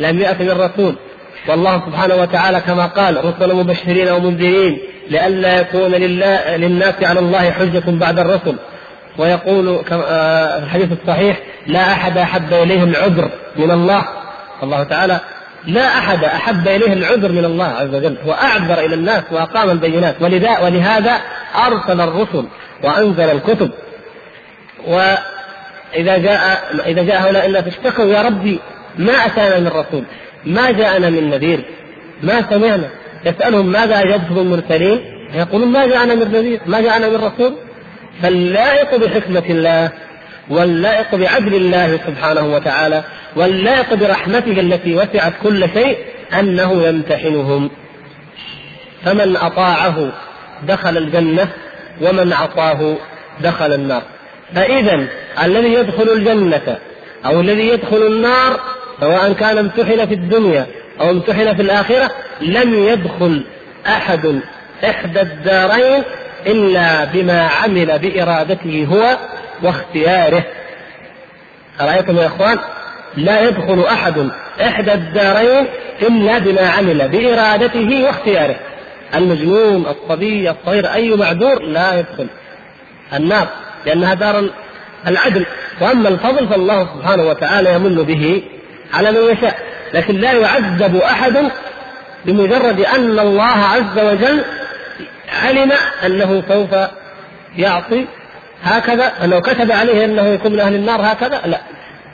لم يأت من رسول والله سبحانه وتعالى كما قال رسلا مبشرين ومنذرين لئلا يكون لله للناس على الله حجة بعد الرسل. ويقول آه، في الحديث الصحيح لا أحد أحب إليه العذر من الله. الله تعالى لا أحد أحب إليه العذر من الله عز وجل. وأعذر إلى الناس وأقام البينات. ولذا ولهذا أرسل الرسل وأنزل الكتب. وإذا جاء إذا جاء هؤلاء الناس اشتكوا يا ربي ما أتانا من رسول. ما جاءنا من نذير؟ ما سمعنا. يسألهم ماذا أجبتم المرسلين؟ يقولون ما جاءنا من نذير ما جاءنا من رسول. فاللائق بحكمة الله واللائق بعدل الله سبحانه وتعالى واللائق برحمته التي وسعت كل شيء أنه يمتحنهم. فمن أطاعه دخل الجنة ومن عصاه دخل النار. فإذا الذي يدخل الجنة أو الذي يدخل النار سواء كان امتحن في الدنيا أو امتحن في الآخرة لم يدخل أحد إحدى الدارين إلا بما عمل بإرادته هو واختياره. أرأيتم يا إخوان؟ لا يدخل أحد إحدى الدارين إلا بما عمل بإرادته واختياره. المجنون الصبي الصغير أي معذور لا يدخل النار لأنها دار العدل. وأما الفضل فالله سبحانه وتعالى يمن به على من يشاء لكن لا يعذب أحد بمجرد أن الله عز وجل علم أنه سوف يعصي هكذا أنه كتب عليه أنه يكون من أهل النار هكذا لا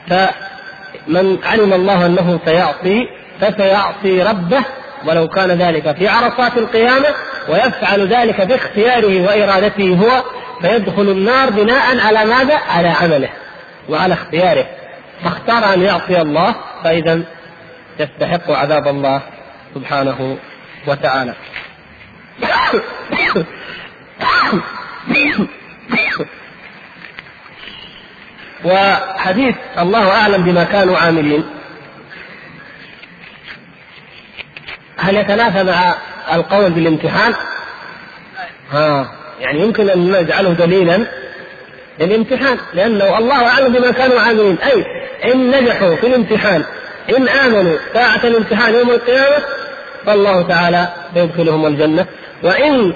فمن علم الله أنه سيعصي فسيعصي ربه ولو كان ذلك في عرصات القيامة ويفعل ذلك باختياره وإرادته هو فيدخل النار بناء على ماذا؟ على عمله وعلى اختياره فاختار أن يعصي الله فإذا يستحق عذاب الله سبحانه وتعالى. وحديث الله أعلم بما كانوا عاملين. هل يتنافى مع القول بالامتحان؟ ها يعني يمكن أن نجعله دليلا. للامتحان لأنه الله أعلم بما كانوا عاملين. أي إن نجحوا في الامتحان إن آمنوا ساعة الامتحان يوم القيامة فالله تعالى سيدخلهم الجنة. وإن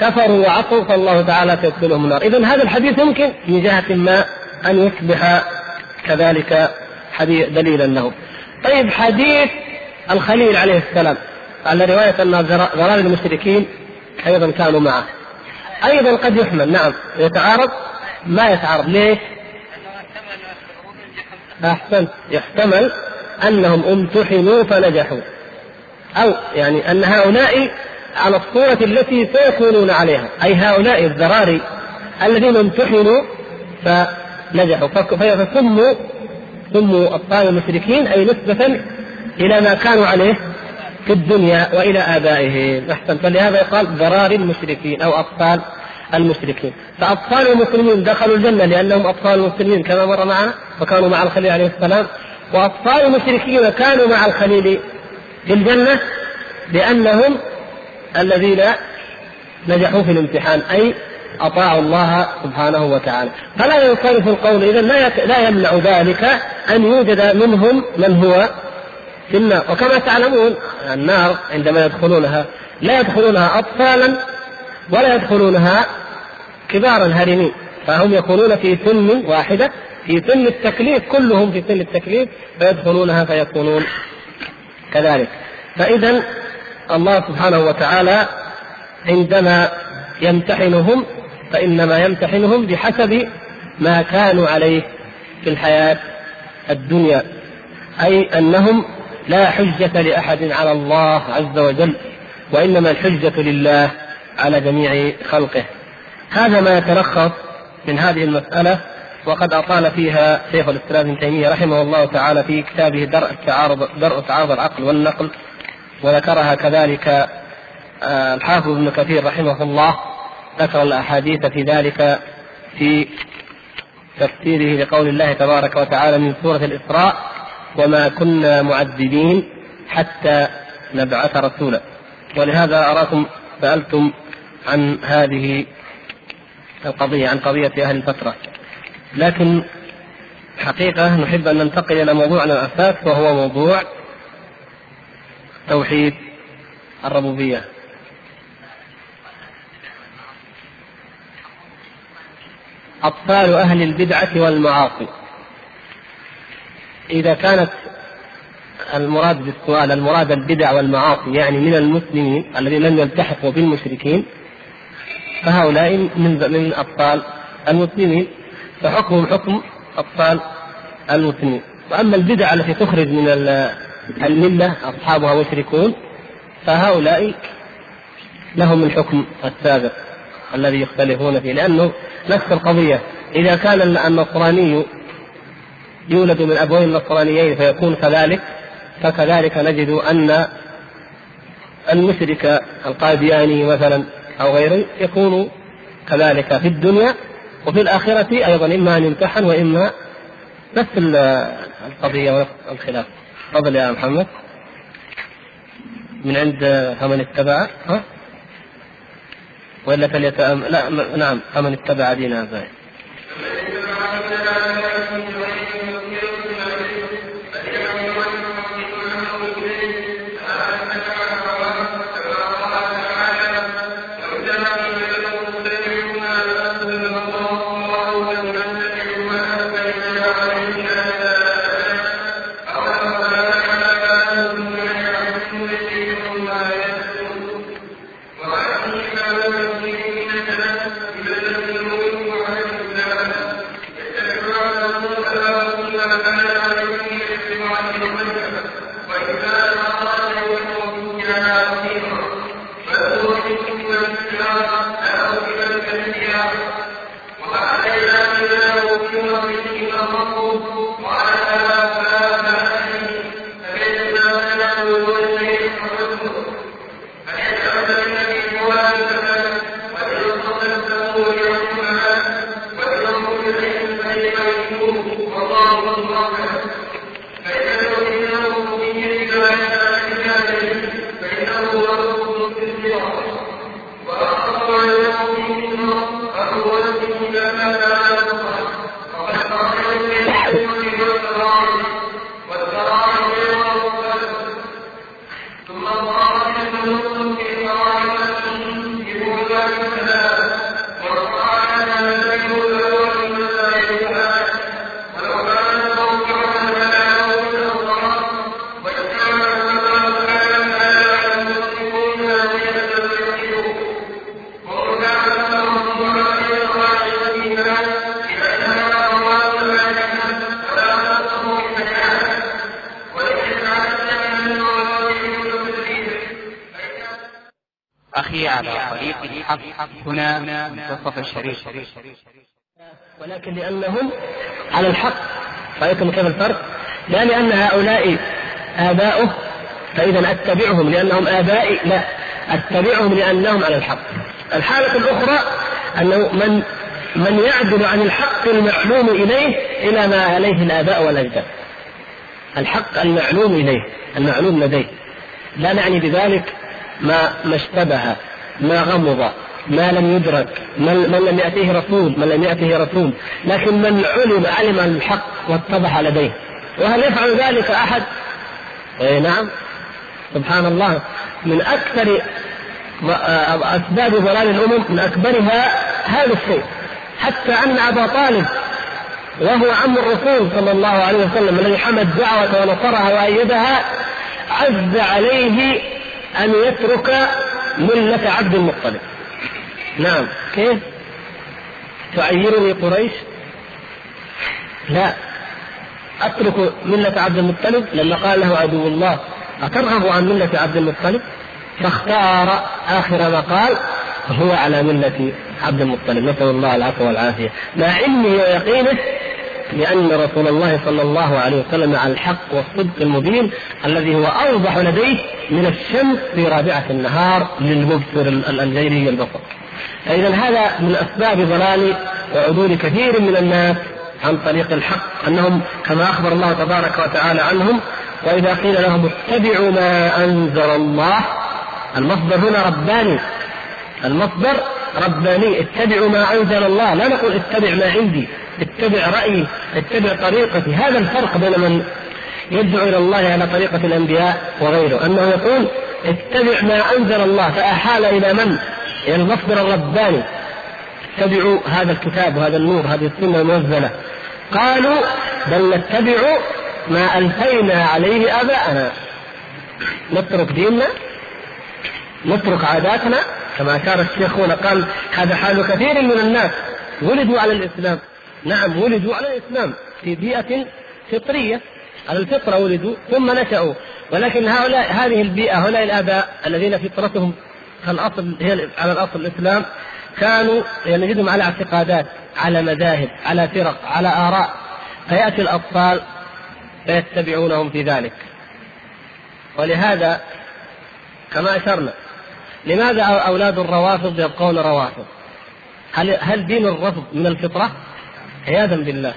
كفروا وعصوا فالله تعالى سيدخلهم النار. إذا هذا الحديث يمكن من جهة ما أن يصبح كذلك دليلا له. طيب حديث الخليل عليه السلام على رواية أن ضرار المشركين أيضا كانوا معه. أيضا قد يحمل نعم يتعارض. ما يتعارض. ليش؟ أحسنت. يحتمل أنهم امتحنوا فنجحوا. أو يعني أن هؤلاء على الصورة التي سيكونون عليها. أي هؤلاء الذراري الذين امتحنوا فنجحوا. فسموا سموا أبطال المشركين أي نسبة إلى ما كانوا عليه في الدنيا وإلى آبائهم. أحسن فلهذا يقال ذراري المشركين أو أطفال المشركين. فأطفال المسلمين دخلوا الجنة لأنهم أطفال المسلمين كما مر معنا وكانوا مع الخليل عليه السلام. وأطفال المشركين كانوا مع الخليل في الجنة لأنهم الذين نجحوا في الامتحان أي أطاعوا الله سبحانه وتعالى. فلا ينصرف القول إذا لا لا يمنع ذلك أن يوجد منهم من هو في النار. وكما تعلمون النار عندما يدخلونها لا يدخلونها أطفالا ولا يدخلونها كبارا هرمين فهم يكونون في سن واحدة في سن التكليف كلهم في سن التكليف فيدخلونها فيكونون كذلك. فإذا الله سبحانه وتعالى عندما يمتحنهم فإنما يمتحنهم بحسب ما كانوا عليه في الحياة الدنيا أي أنهم لا حجة لأحد على الله عز وجل وإنما الحجة لله. على جميع خلقه. هذا ما يتلخص من هذه المسألة وقد أطال فيها شيخ الإسلام ابن تيمية رحمه الله تعالى في كتابه درء التعارض درء تعارض العقل والنقل وذكرها كذلك آه، الحافظ ابن كثير رحمه الله ذكر الأحاديث في ذلك في تفسيره لقول الله تبارك وتعالى من سورة الإسراء وما كنا معذبين حتى نبعث رسولا. ولهذا أراكم سألتم عن هذه القضية عن قضية أهل الفترة. لكن حقيقة نحب أن ننتقل إلى موضوعنا الأساس وهو موضوع توحيد الربوبية. أطفال أهل البدعة والمعاصي. إذا كانت المراد بالسؤال المراد البدع والمعاصي يعني من المسلمين الذين لم يلتحقوا بالمشركين فهؤلاء من من أطفال المسلمين فحكمهم حكم أطفال المسلمين. وأما البدع التي تخرج من الملة أصحابها مشركون فهؤلاء لهم الحكم السابق الذي يختلفون فيه لأنه نفس القضية. إذا كان النصراني يولد من أبوين نصرانيين فيكون كذلك فكذلك نجد أن المشرك القادياني مثلا أو غيره يكون كذلك في الدنيا وفي الآخرة أيضا إما أن يمتحن وإما نفس القضية ونفس الخلاف تفضل يا محمد. من عند فمن اتبع ها؟ ولا فليتأمل لا نعم فمن اتبع دين آبائه الحق هنا منتصف الشريف. ولكن لأنهم على الحق رأيتم كيف الفرق؟ لا لأن هؤلاء آباؤه فإذا أتبعهم لأنهم آبائي لا أتبعهم لأنهم على الحق. الحالة الأخرى أنه من من يعدل عن الحق المعلوم إليه إلى ما عليه الآباء والأجداد. الحق المعلوم إليه المعلوم لديه. لا نعني بذلك ما ما اشتبه ما غمض ما لم يدرك من, لم يأتيه رسول من لم يأته رسول. لكن من علم علم الحق واتضح لديه. وهل يفعل ذلك أحد؟ إيه نعم. سبحان الله من أكثر أسباب ضلال الأمم من أكبرها هذا الشيء. حتى أن أبا طالب وهو عم الرسول صلى الله عليه وسلم الذي حمى الدعوة ونصرها وأيدها عز عليه أن يترك ملة عبد المطلب. نعم. كيف؟ تعيرني قريش؟ لا. أترك ملة عبد المطلب لما قال له عدو الله أترغب عن ملة عبد المطلب؟ فاختار آخر ما قال هو على ملة عبد المطلب. نسأل الله العفو والعافية. مع علمه ويقينه لأن رسول الله صلى الله عليه وسلم على الحق والصدق المبين الذي هو أوضح لديه من الشمس في رابعة النهار للمبصر الجيري البصر. فإذا هذا من أسباب ضلال وعدول كثير من الناس عن طريق الحق أنهم كما أخبر الله تبارك وتعالى عنهم وإذا قيل لهم اتبعوا ما أنزل الله المصدر هنا رباني. المصدر رباني اتبعوا ما أنزل الله. لا نقول اتبع ما عندي. اتبع رأيي اتبع طريقتي. هذا الفرق بين من يدعو إلى الله على طريقة الأنبياء وغيره. أنه يقول اتبع ما أنزل الله فأحال إلى من؟ إلى المصدر الرباني. اتبعوا هذا الكتاب وهذا النور هذه السنة المنزلة. قالوا بل نتبع ما ألفينا عليه آباءنا. نترك ديننا نترك عاداتنا كما أشار الشيخ هنا قال هذا حال كثير من الناس ولدوا على الإسلام. نعم ولدوا على الإسلام في بيئة فطرية على الفطرة ولدوا ثم نشأوا ولكن هؤلاء هذه البيئة هؤلاء الآباء الذين فطرتهم الأصل هي على الأصل الإسلام كانوا نجدهم على اعتقادات على مذاهب على فرق على آراء فيأتي الأطفال فيتبعونهم في ذلك ولهذا كما أشرنا لماذا أولاد الروافض يبقون روافض؟ هل هل دين الرفض من الفطرة؟ عياذا بالله.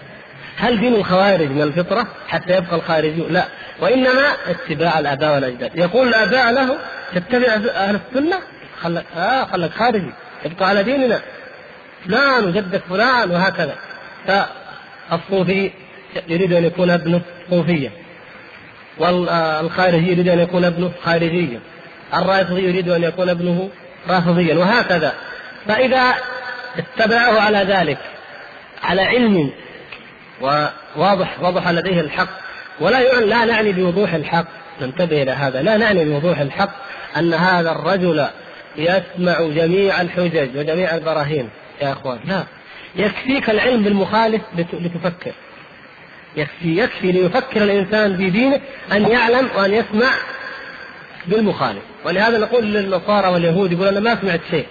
هل دين الخوارج من الفطرة حتى يبقى الخارجي؟ لا، وإنما اتباع الآباء والأجداد. يقول الآباء له تتبع أهل السنة؟ خلك آه خلك خارجي، ابقى على ديننا. فلان وجدك فلان وهكذا. فالصوفي يريد أن يكون ابنه صوفيا. والخارجي يريد أن يكون ابنه خارجيا. الرافضي يريد أن يكون ابنه رافضيا وهكذا فإذا اتبعه على ذلك على علم. وواضح وضح لديه الحق. ولا يعني لا نعني بوضوح الحق. ننتبه إلى هذا. لا نعني بوضوح الحق أن هذا الرجل يسمع جميع الحجج وجميع البراهين. يا أخوان لا. يكفيك العلم بالمخالف لتفكر. يكفي يكفي ليفكر الإنسان في دينه أن يعلم وأن يسمع بالمخالف. ولهذا نقول للنصارى واليهود يقول أنا ما سمعت شيء.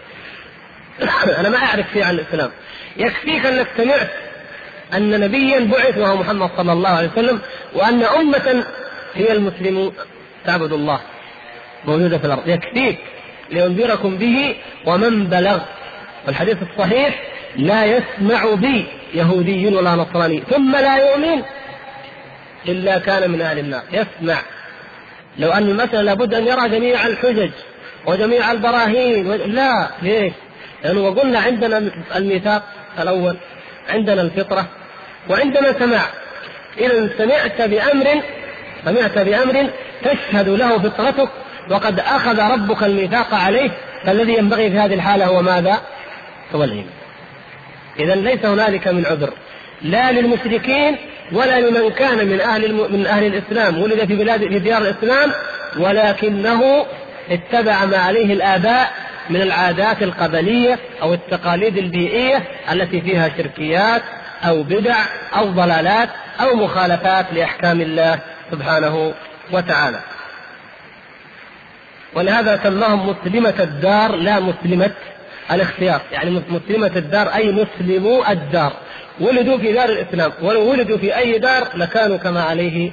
[COUGHS] أنا ما أعرف شيء عن الإسلام. يكفيك أنك سمعت أن نبيا بعث وهو محمد صلى الله عليه وسلم وأن أمة هي المسلمون. تعبد الله موجودة في الأرض. يكفيك لينذركم به ومن بلغ. والحديث الصحيح لا يسمع بي يهودي ولا نصراني. ثم لا يؤمن إلا كان من أهل النار. يسمع. لو أن المسألة لابد أن يرى جميع الحجج وجميع البراهين لا ليش؟ لأنه وقلنا عندنا الميثاق الأول عندنا الفطرة وعندنا سماع إذا سمعت بأمر سمعت بأمر تشهد له فطرتك وقد أخذ ربك الميثاق عليه فالذي ينبغي في هذه الحالة هو ماذا؟ هو الإيمان إذا ليس هنالك من عذر لا للمشركين ولا لمن كان من أهل الم... من أهل الإسلام ولد في بلاد في ديار الإسلام ولكنه اتبع ما عليه الآباء من العادات القبلية أو التقاليد البيئية التي فيها شركيات أو بدع أو ضلالات أو مخالفات لأحكام الله سبحانه وتعالى. ولهذا سماهم مسلمة الدار لا مسلمة الاختيار. يعني مسلمة الدار أي مسلمو الدار. ولدوا في دار الإسلام. ولو ولدوا في أي دار لكانوا كما عليه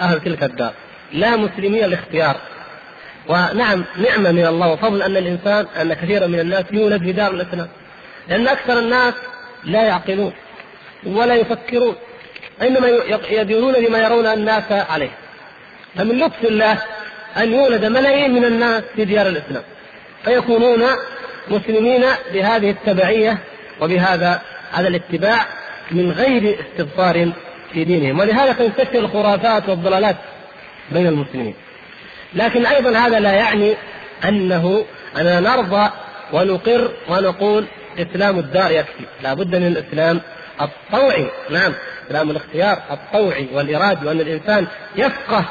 أهل تلك الدار. لا مسلمي الاختيار. ونعم نعمة من الله وفضل أن الإنسان أن كثيرا من الناس يولد في دار الإسلام. لأن أكثر الناس لا يعقلون ولا يفكرون إنما يدينون بما يرون الناس عليه. فمن لطف الله أن يولد ملايين من الناس في ديار الإسلام. فيكونون مسلمين بهذه التبعية وبهذا هذا الاتباع من غير استبصار في دينهم. ولهذا تنتشر الخرافات والضلالات بين المسلمين. لكن أيضا هذا لا يعني أنه أننا نرضى ونقر ونقول إسلام الدار يكفي. لا بد من الإسلام الطوعي. نعم إسلام الاختيار الطوعي والإرادة وأن الإنسان يفقه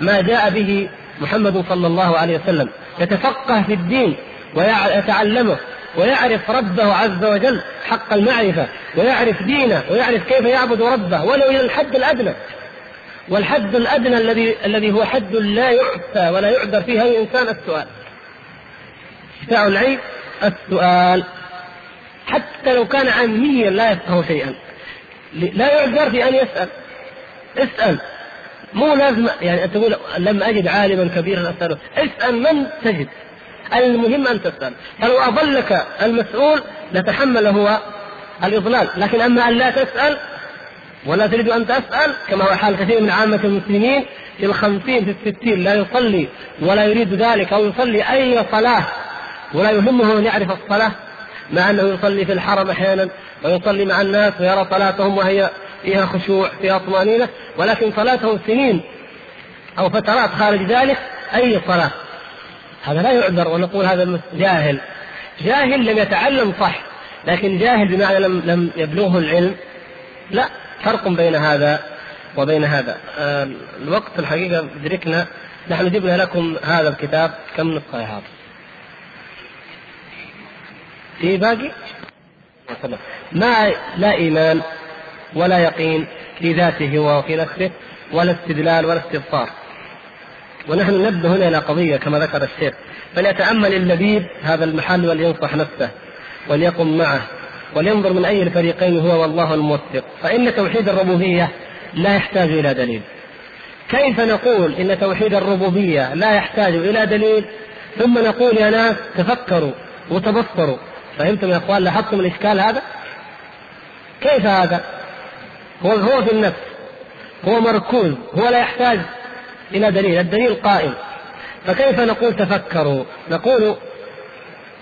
ما جاء به محمد صلى الله عليه وسلم يتفقه في الدين ويتعلمه ويعرف ربه عز وجل حق المعرفة ويعرف دينه ويعرف كيف يعبد ربه ولو إلى الحد الأدنى. والحد الأدنى الذي الذي هو حد لا يعفى ولا يعذر فيه أي إنسان السؤال. شفاء العيب السؤال. حتى لو كان عاميا لا يفقه شيئا. لا يعذر في أن يسأل. اسأل. مو لازم يعني تقول لم أجد عالما كبيرا أسأله. اسأل من تجد. المهم أن تسأل. فلو أضلك المسؤول لتحمل هو الإضلال. لكن أما أن لا تسأل ولا تريد أن تسأل كما هو حال كثير من عامة المسلمين في الخمسين في الستين لا يصلي ولا يريد ذلك أو يصلي أي صلاة ولا يهمه أن يعرف الصلاة مع أنه يصلي في الحرم أحيانا ويصلي مع الناس ويرى صلاتهم وهي فيها خشوع فيها طمأنينة ولكن صلاته سنين أو فترات خارج ذلك أي صلاة. هذا لا يعذر ونقول هذا جاهل. جاهل لم يتعلم صح لكن جاهل بمعنى لم لم يبلغه العلم. لا. فرق بين هذا وبين هذا. الوقت الحقيقة ادركنا نحن جبنا لكم هذا الكتاب كم نسخة يا حافظ في باقي؟ ما لا إيمان ولا يقين في ذاته وفي نفسه ولا استدلال ولا استبصار ونحن ننبه هنا إلى قضية كما ذكر الشيخ. فليتأمل اللبيب هذا المحل ولينصح نفسه وليقم معه. ولينظر من أي الفريقين هو والله الموفق. فإن توحيد الربوبية لا يحتاج إلى دليل. كيف نقول إن توحيد الربوبية لا يحتاج إلى دليل؟ ثم نقول يا ناس تفكروا وتبصروا. فهمتم يا أخوان؟ لاحظتم الإشكال هذا؟ كيف هذا؟ هو هو في النفس. هو مركوز. هو لا يحتاج إلى دليل. الدليل قائم. فكيف نقول تفكروا؟ نقول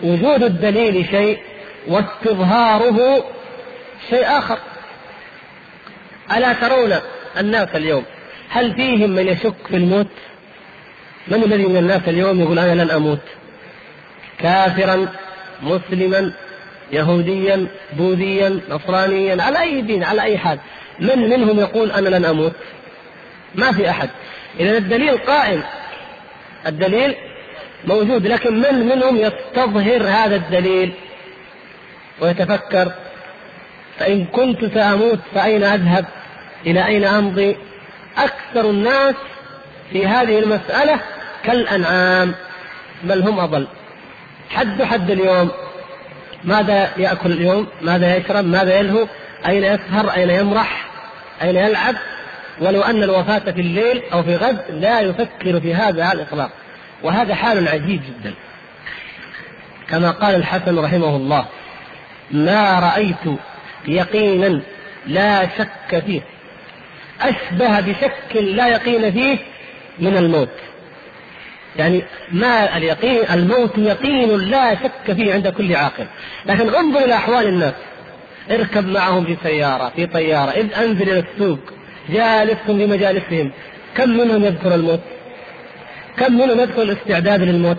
وجود الدليل شيء واستظهاره شيء آخر. ألا ترون الناس اليوم هل فيهم من يشك في الموت؟ من الذي من الناس اليوم يقول أنا لن أموت؟ كافرا مسلما يهوديا بوذيا نصرانيا على أي دين على أي حال. من منهم يقول أنا لن أموت؟ ما في أحد. اذا الدليل قائم. الدليل موجود لكن من منهم يستظهر هذا الدليل؟ ويتفكر فإن كنت سأموت فأين أذهب؟ إلى أين أمضي؟ أكثر الناس في هذه المسألة كالأنعام بل هم أضل. حد حد اليوم. ماذا يأكل اليوم؟ ماذا يشرب؟ ماذا يلهو؟ أين يسهر؟ أين يمرح؟ أين يلعب؟ ولو أن الوفاة في الليل أو في غد لا يفكر في هذا على الإطلاق. وهذا حال عجيب جدا. كما قال الحسن رحمه الله ما رأيت يقينا لا شك فيه. أشبه بشك لا يقين فيه من الموت. يعني ما اليقين الموت يقين لا شك فيه عند كل عاقل. لكن انظر إلى أحوال الناس. اركب معهم في سيارة في طيارة إذ أنزل إلى السوق جالسهم في مجالسهم. كم منهم يذكر الموت؟ كم منهم يذكر الاستعداد للموت؟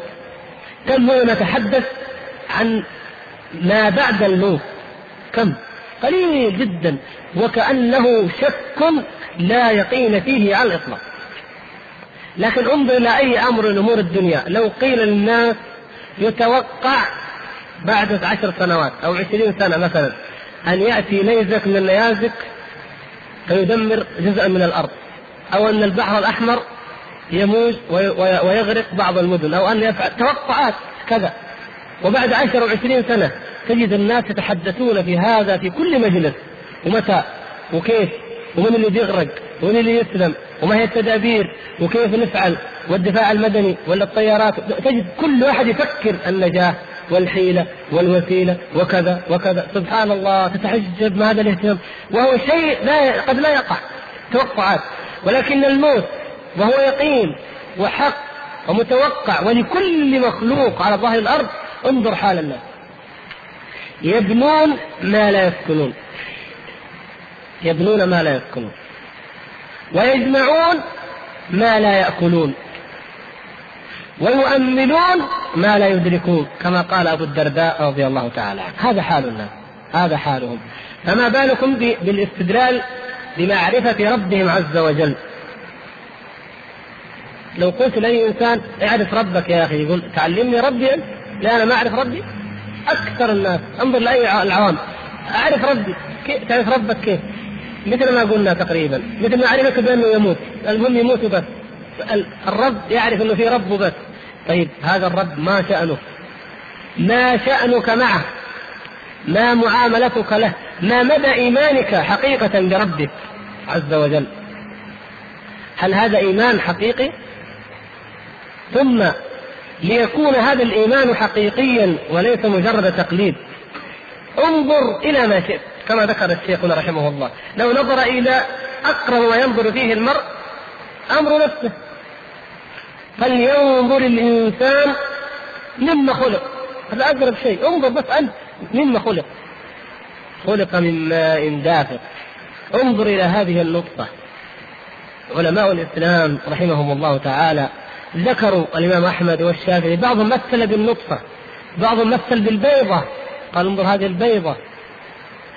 كم منهم يتحدث عن ما بعد الموت. كم؟ قليل جدا. وكأنه شك لا يقين فيه على الإطلاق. لكن انظر إلى أي أمر من أمور الدنيا. لو قيل للناس يتوقع بعد عشر سنوات أو عشرين سنة مثلا أن يأتي نيزك من النيازك فيدمر جزءا من الأرض. أو أن البحر الأحمر يموج ويغرق بعض المدن. أو أن يفعل توقعات كذا. وبعد عشر وعشرين سنة تجد الناس يتحدثون في هذا في كل مجلس. ومتى؟ وكيف؟ ومن اللي بيغرق؟ ومن اللي يسلم؟ وما هي التدابير؟ وكيف نفعل؟ والدفاع المدني ولا الطيارات؟ تجد كل واحد يفكر النجاة والحيلة والوسيلة وكذا وكذا. سبحان الله تتعجب ما هذا الاهتمام. وهو شيء لا قد لا يقع. توقعات. ولكن الموت وهو يقين وحق ومتوقع ولكل مخلوق على ظهر الأرض انظر حال الناس. يبنون ما لا يسكنون. يبنون ما لا يسكنون. ويجمعون ما لا يأكلون. ويؤملون ما لا يدركون كما قال أبو الدرداء رضي الله تعالى عنه. هذا حال الناس. هذا حالهم. فما بالكم بالاستدلال بمعرفة ربهم عز وجل؟ لو قلت لأي إنسان اعرف ربك يا أخي يقول تعلمني ربي أنت. لا أنا ما أعرف ربي. أكثر الناس. انظر لأي العوام. أعرف ربي. كيف تعرف ربك كيف؟ مثل ما قلنا تقريبا. مثل ما عرفك بأنه يموت. المهم يموت بس الرب يعرف أنه في رب بس طيب هذا الرب ما شأنه. ما شأنك معه. ما معاملتك له. ما مدى إيمانك حقيقة بربك عز وجل. هل هذا إيمان حقيقي؟ ثم ليكون هذا الإيمان حقيقيا وليس مجرد تقليد. انظر إلى ما شئت كما ذكر الشيخنا رحمه الله. لو نظر إلى أقرب ما ينظر فيه المرء أمر نفسه. فلينظر الإنسان مما خلق. هذا أقرب شيء. انظر بس أنت مما خلق. خلق من ماء دافق انظر إلى هذه النقطة. علماء الإسلام رحمهم الله تعالى ذكروا الإمام أحمد والشافعي بعضهم مثل بالنطفة بعضهم مثل بالبيضة. قال انظر هذه البيضة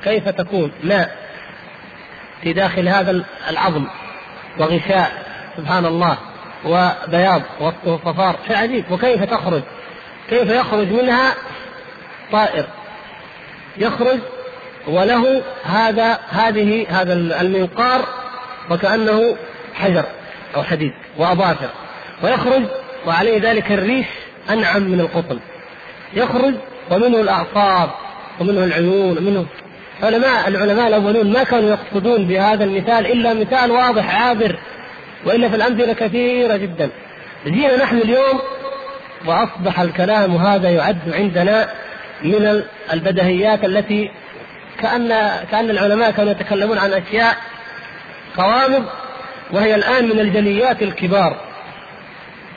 كيف تكون؟ ماء في داخل هذا العظم وغشاء سبحان الله وبياض وصفار. شيء عجيب. وكيف تخرج؟ كيف يخرج منها؟ طائر. يخرج وله هذا هذه هذا المنقار وكأنه حجر أو حديد وأظافر ويخرج وعليه ذلك الريش أنعم من القطن. يخرج ومنه الأعصاب ومنه العيون ومنه علماء العلماء الأولون ما كانوا يقصدون بهذا المثال إلا مثال واضح عابر وإلا في الأمثلة كثيرة جدا. جينا نحن اليوم وأصبح الكلام هذا يعد عندنا من البدهيات التي كأن كأن العلماء كانوا يتكلمون عن أشياء قوامض وهي الآن من الجليات الكبار.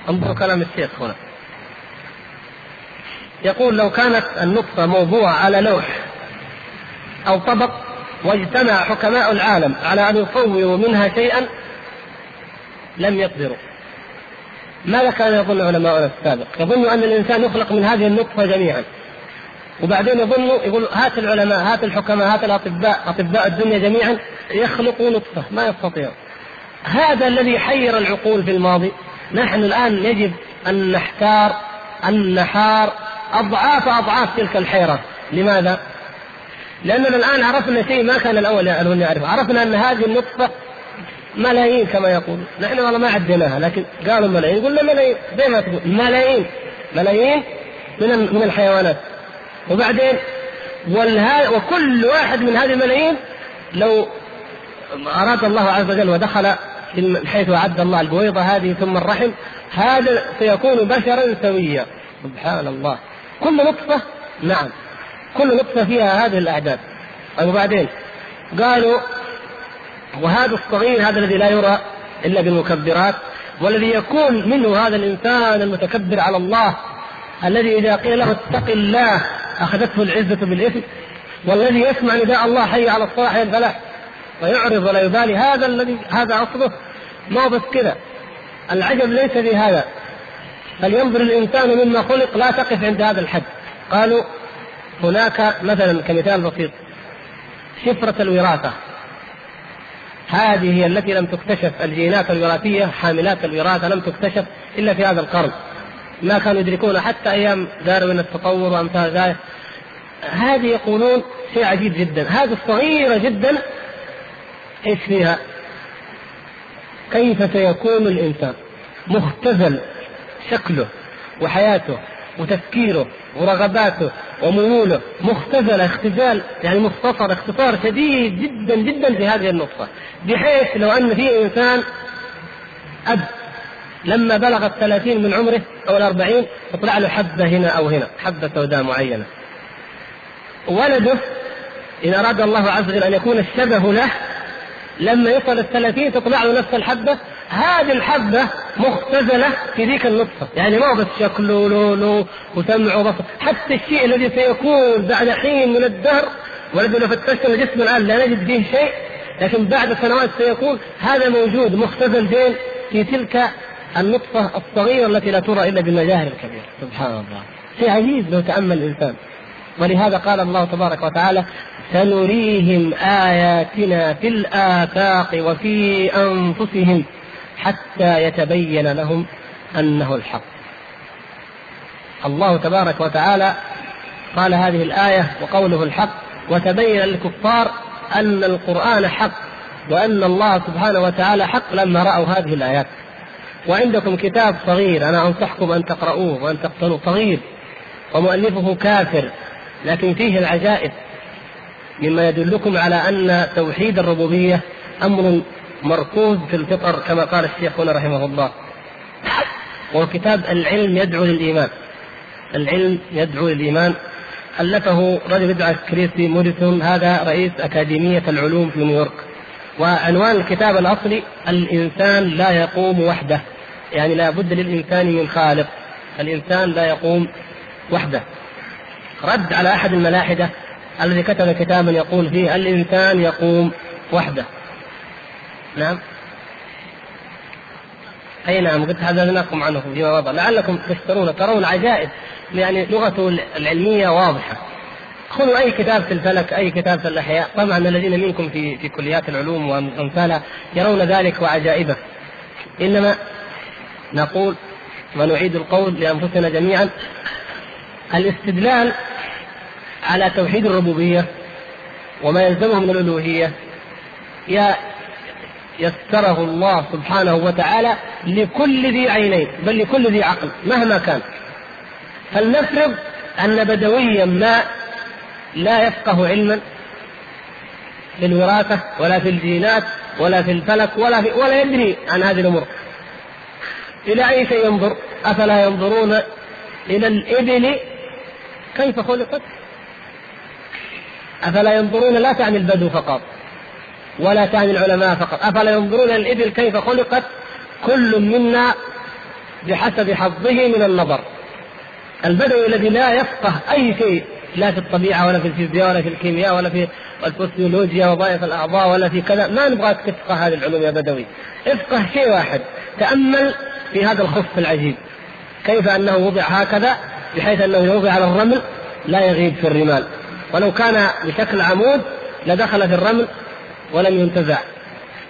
انظروا كلام الشيخ هنا. يقول لو كانت النطفة موضوعة على لوح أو طبق واجتمع حكماء العالم على أن يصوروا منها شيئا لم يقدروا. ماذا كان يظن علماؤنا السابق؟ يظن أن الإنسان يخلق من هذه النطفة جميعا. وبعدين يظنوا يقول هات العلماء هات الحكماء هات الأطباء أطباء الدنيا جميعا يخلقوا نطفة ما يستطيعون هذا الذي حير العقول في الماضي. نحن الآن يجب أن نحتار أن نحار أضعاف أضعاف تلك الحيرة. لماذا؟ لأننا الآن عرفنا شيء ما كان الأول يعرفون يعرف. عرفنا أن هذه النطفة ملايين كما يقول نحن والله ما عديناها لكن قالوا ملايين. قلنا ملايين. زي ما تقول. ملايين. ملايين من من الحيوانات. وبعدين والها وكل واحد من هذه الملايين لو أراد الله عز وجل ودخل من حيث أعد الله البويضة هذه ثم الرحم هذا سيكون بشرا سويا. سبحان الله. كل نطفة نعم. كل نطفة فيها هذه الأعداد. وبعدين قالوا وهذا الصغير هذا الذي لا يرى إلا بالمكبرات والذي يكون منه هذا الإنسان المتكبر على الله الذي إذا قيل له اتق الله أخذته العزة بالإثم والذي يسمع نداء الله حي على الصلاح حي الفلاح ويعرض ولا يبالي. هذا الذي هذا اصله ما بس كذا. العجب ليس في هذا. فلينظر الإنسان مما خلق لا تقف عند هذا الحد. قالوا هناك مثلا كمثال بسيط. شفرة الوراثة. هذه هي التي لم تكتشف. الجينات الوراثية حاملات الوراثة لم تكتشف إلا في هذا القرن. ما كانوا يدركون حتى أيام داروين التطور وأمثال ذلك. هذه يقولون شيء عجيب جدا. هذه الصغيرة جدا إيش فيها؟ كيف سيكون الإنسان؟ مختزل شكله وحياته وتفكيره ورغباته وميوله مختزلة اختزال يعني مختصر اختصار شديد جدا جدا في هذه النقطة بحيث لو أن في إنسان أب لما بلغ الثلاثين من عمره أو الأربعين تطلع له حبة هنا أو هنا حبة سوداء معينة ولده إن أراد الله عز وجل أن يكون الشبه له لما يصل الثلاثين تطلع له نفس الحبة. هذه الحبة مختزلة في ذيك النطفة. يعني ما هو بس شكله ولونه وسمع وبصر حتى الشيء الذي سيكون بعد حين من الدهر والذي لو فتشنا الجسم الآن لا نجد فيه شيء لكن بعد سنوات سيكون هذا موجود مختزل فين؟ في تلك النطفة الصغيرة التي لا ترى إلا بالمجاهر الكبيرة سبحان الله. شيء عجيب لو تأمل الإنسان. ولهذا قال الله تبارك وتعالى سنريهم آياتنا في الآفاق وفي أنفسهم حتى يتبين لهم أنه الحق. الله تبارك وتعالى قال هذه الآية وقوله الحق وتبين للكفار أن القرآن حق وأن الله سبحانه وتعالى حق لما رأوا هذه الآيات. وعندكم كتاب صغير أنا أنصحكم أن تقرؤوه وأن تقتلوا صغير ومؤلفه كافر لكن فيه العجائب. مما يدلكم على أن توحيد الربوبية أمر مركوز في الفطر كما قال الشيخ هنا رحمه الله. وكتاب العلم يدعو للإيمان. العلم يدعو للإيمان. ألفه رجل يدعى كريسي موريسون هذا رئيس أكاديمية العلوم في نيويورك. وعنوان الكتاب الأصلي الإنسان لا يقوم وحده. يعني لا بد للإنسان من خالق. الإنسان لا يقوم وحده. رد على أحد الملاحدة الذي كتب كتابا يقول فيه الإنسان يقوم وحده. نعم. أي نعم قد حدثناكم عنه فيما مضى لعلكم تشترون ترون عجائب يعني لغته العلمية واضحة. خذوا أي كتاب في الفلك أي كتاب في الأحياء. طبعا الذين منكم في في كليات العلوم وأمثالها يرون ذلك وعجائبه. إنما نقول ونعيد القول لأنفسنا جميعا الاستدلال على توحيد الربوبية وما يلزمه من الألوهية. يا يسره الله سبحانه وتعالى لكل ذي عينين بل لكل ذي عقل مهما كان. فلنفرض أن بدويا ما لا يفقه علما في الوراثة ولا في الجينات ولا في الفلك ولا في ولا يدري عن هذه الأمور. إلى أي شيء ينظر؟ أفلا ينظرون إلى الإبل كيف خلقت؟ أفلا ينظرون لا تعني البدو فقط ولا تعني العلماء فقط أفلا ينظرون الإبل كيف خلقت؟ كل منا بحسب حظه من النظر. البدوي الذي لا يفقه أي شيء لا في الطبيعة ولا في الفيزياء ولا في الكيمياء ولا في الفسيولوجيا وظائف الأعضاء ولا في كذا ما نبغاك تفقه هذه العلوم يا بدوي. افقه شيء واحد تأمل في هذا الخف العجيب. كيف أنه وضع هكذا؟ بحيث أنه يوضع على الرمل لا يغيب في الرمال. ولو كان بشكل عمود لدخل في الرمل ولم ينتزع.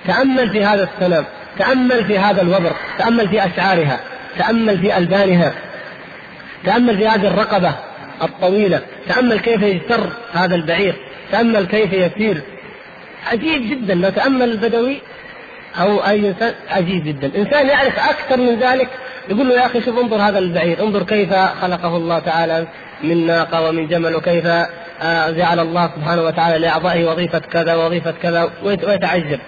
تأمل في هذا السلام تأمل في هذا الوبر تأمل في أشعارها تأمل في ألبانها تأمل في هذه الرقبة الطويلة تأمل كيف يجتر هذا البعير تأمل كيف يسير. عجيب جدا لو تأمل البدوي أو أي إنسان عجيب جدا. إنسان يعرف أكثر من ذلك يقول له يا أخي شوف انظر هذا البعير انظر كيف خلقه الله تعالى. من ناقة ومن جمل وكيف آه، جعل الله سبحانه وتعالى لأعضائه وظيفة كذا وظيفه كذا ويتعجب.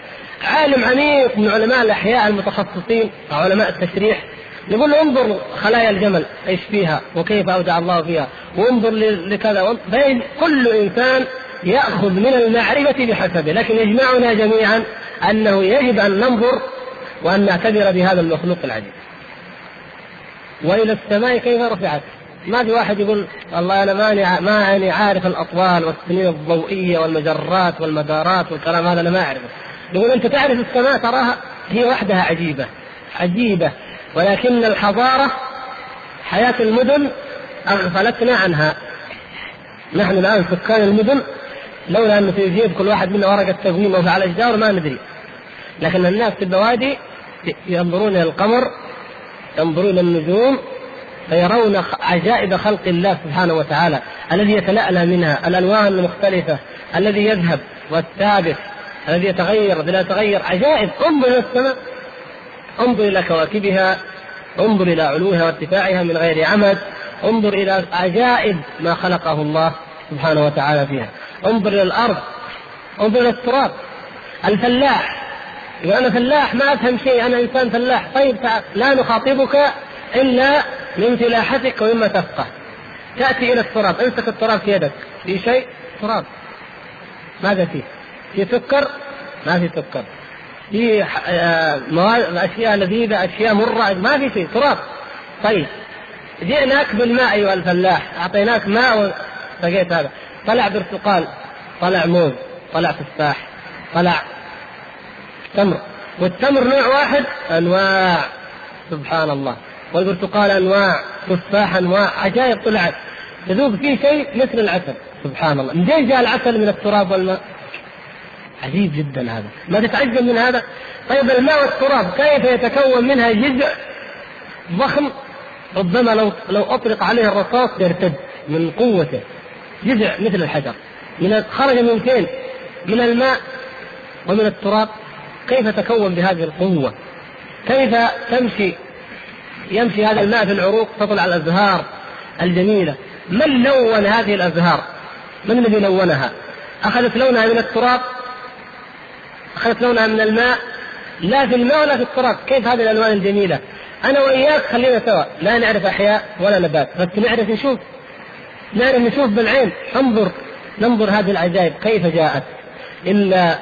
عالم عميق من علماء الأحياء المتخصصين علماء التشريح. يقول له انظر خلايا الجمل إيش فيها وكيف اودع الله فيها وانظر لكذا بين كل إنسان يأخذ من المعرفة بحسبه. لكن يجمعنا جميعا أنه يجب أن ننظر وأن نعتبر بهذا المخلوق العجيب. وإلى السماء كيف رفعت؟ ما في واحد يقول والله أنا ماني ماني عارف الأطوال والسنين الضوئية والمجرات والمدارات والكلام هذا أنا ما أعرفه. يقول أنت تعرف السماء تراها هي وحدها عجيبة عجيبة ولكن الحضارة حياة المدن أغفلتنا عنها. نحن الآن سكان المدن لولا انه في جيب كل واحد منا ورقة تقويم أو على الاشجار ما ندري. لكن الناس في البوادي ينظرون إلى القمر ينظرون إلى النجوم فيرون عجائب خلق الله سبحانه وتعالى الذي يتلألأ منها الألوان المختلفة الذي يذهب والثابت الذي يتغير بلا يتغير عجائب. انظر إلى السماء انظر إلى كواكبها انظر إلى علوها وارتفاعها من غير عمد انظر إلى عجائب ما خلقه الله سبحانه وتعالى فيها. انظر إلى الأرض انظر إلى التراب. الفلاح يقول أنا فلاح ما أفهم شيء أنا إنسان فلاح. طيب لا نخاطبك إلا من فلاحتك ومما تفقه. تأتي إلى التراب امسك التراب في يدك. في شيء؟ تراب. ماذا فيه؟ في سكر؟ ما في سكر. في آه، مواد أشياء لذيذة أشياء مرة ما في شيء. تراب. طيب. جئناك بالماء أيها الفلاح. أعطيناك ماء وسقيت هذا. طلع برتقال طلع موز طلع تفاح طلع تمر. والتمر نوع واحد؟ أنواع. سبحان الله. والبرتقال أنواع تفاح أنواع عجائب طلعت يذوب فيه شيء مثل العسل سبحان الله. منين جاء العسل من التراب والماء؟ عجيب جدا هذا. ما تتعجب من هذا؟ طيب الماء والتراب كيف يتكون منها جزء ضخم؟ ربما لو لو أطلق عليه الرصاص يرتد من قوته. جزء مثل الحجر. من خرج من فين؟ من الماء ومن التراب. كيف تكون بهذه القوة؟ كيف تمشي يمشي هذا الماء في العروق تطلع الأزهار الجميلة. من لون هذه الأزهار؟ من الذي لونها؟ أخذت لونها من التراب؟ أخذت لونها من الماء؟ لا في الماء ولا في التراب. كيف هذه الألوان الجميلة؟ أنا وإياك خلينا سوا. لا نعرف أحياء ولا نبات بس نعرف نشوف. نعرف نشوف بالعين. انظر ننظر هذه العجائب. كيف جاءت؟ إلا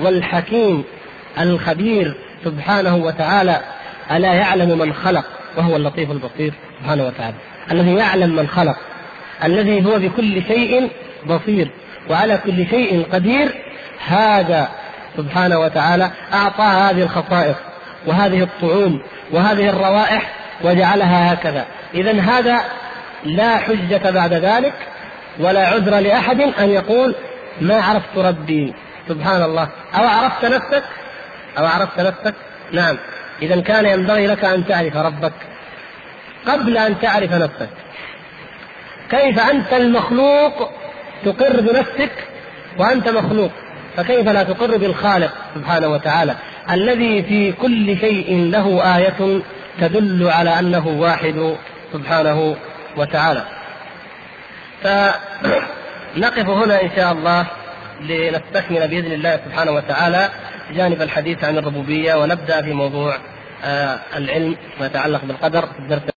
والحكيم الخبير سبحانه وتعالى ألا يعلم من خلق. وهو اللطيف البصير سبحانه وتعالى. الذي يعلم من خلق. الذي هو بكل شيء بصير. وعلى كل شيء قدير. هذا سبحانه وتعالى أعطاها هذه الخصائص. وهذه الطعوم. وهذه الروائح. وجعلها هكذا. إذا هذا لا حجة بعد ذلك. ولا عذر لأحد أن يقول ما عرفت ربي. سبحان الله. أو عرفت نفسك؟ أو عرفت نفسك؟ نعم. إذا كان ينبغي لك أن تعرف ربك قبل أن تعرف نفسك. كيف أنت المخلوق تقر بنفسك وأنت مخلوق؟ فكيف لا تقر بالخالق سبحانه وتعالى؟ الذي في كل شيء له آية تدل على أنه واحد سبحانه وتعالى. فنقف هنا إن شاء الله لنستكمل بإذن الله سبحانه وتعالى جانب الحديث عن الربوبية ونبدأ في موضوع آه، العلم ما يتعلق بالقدر. في الدرس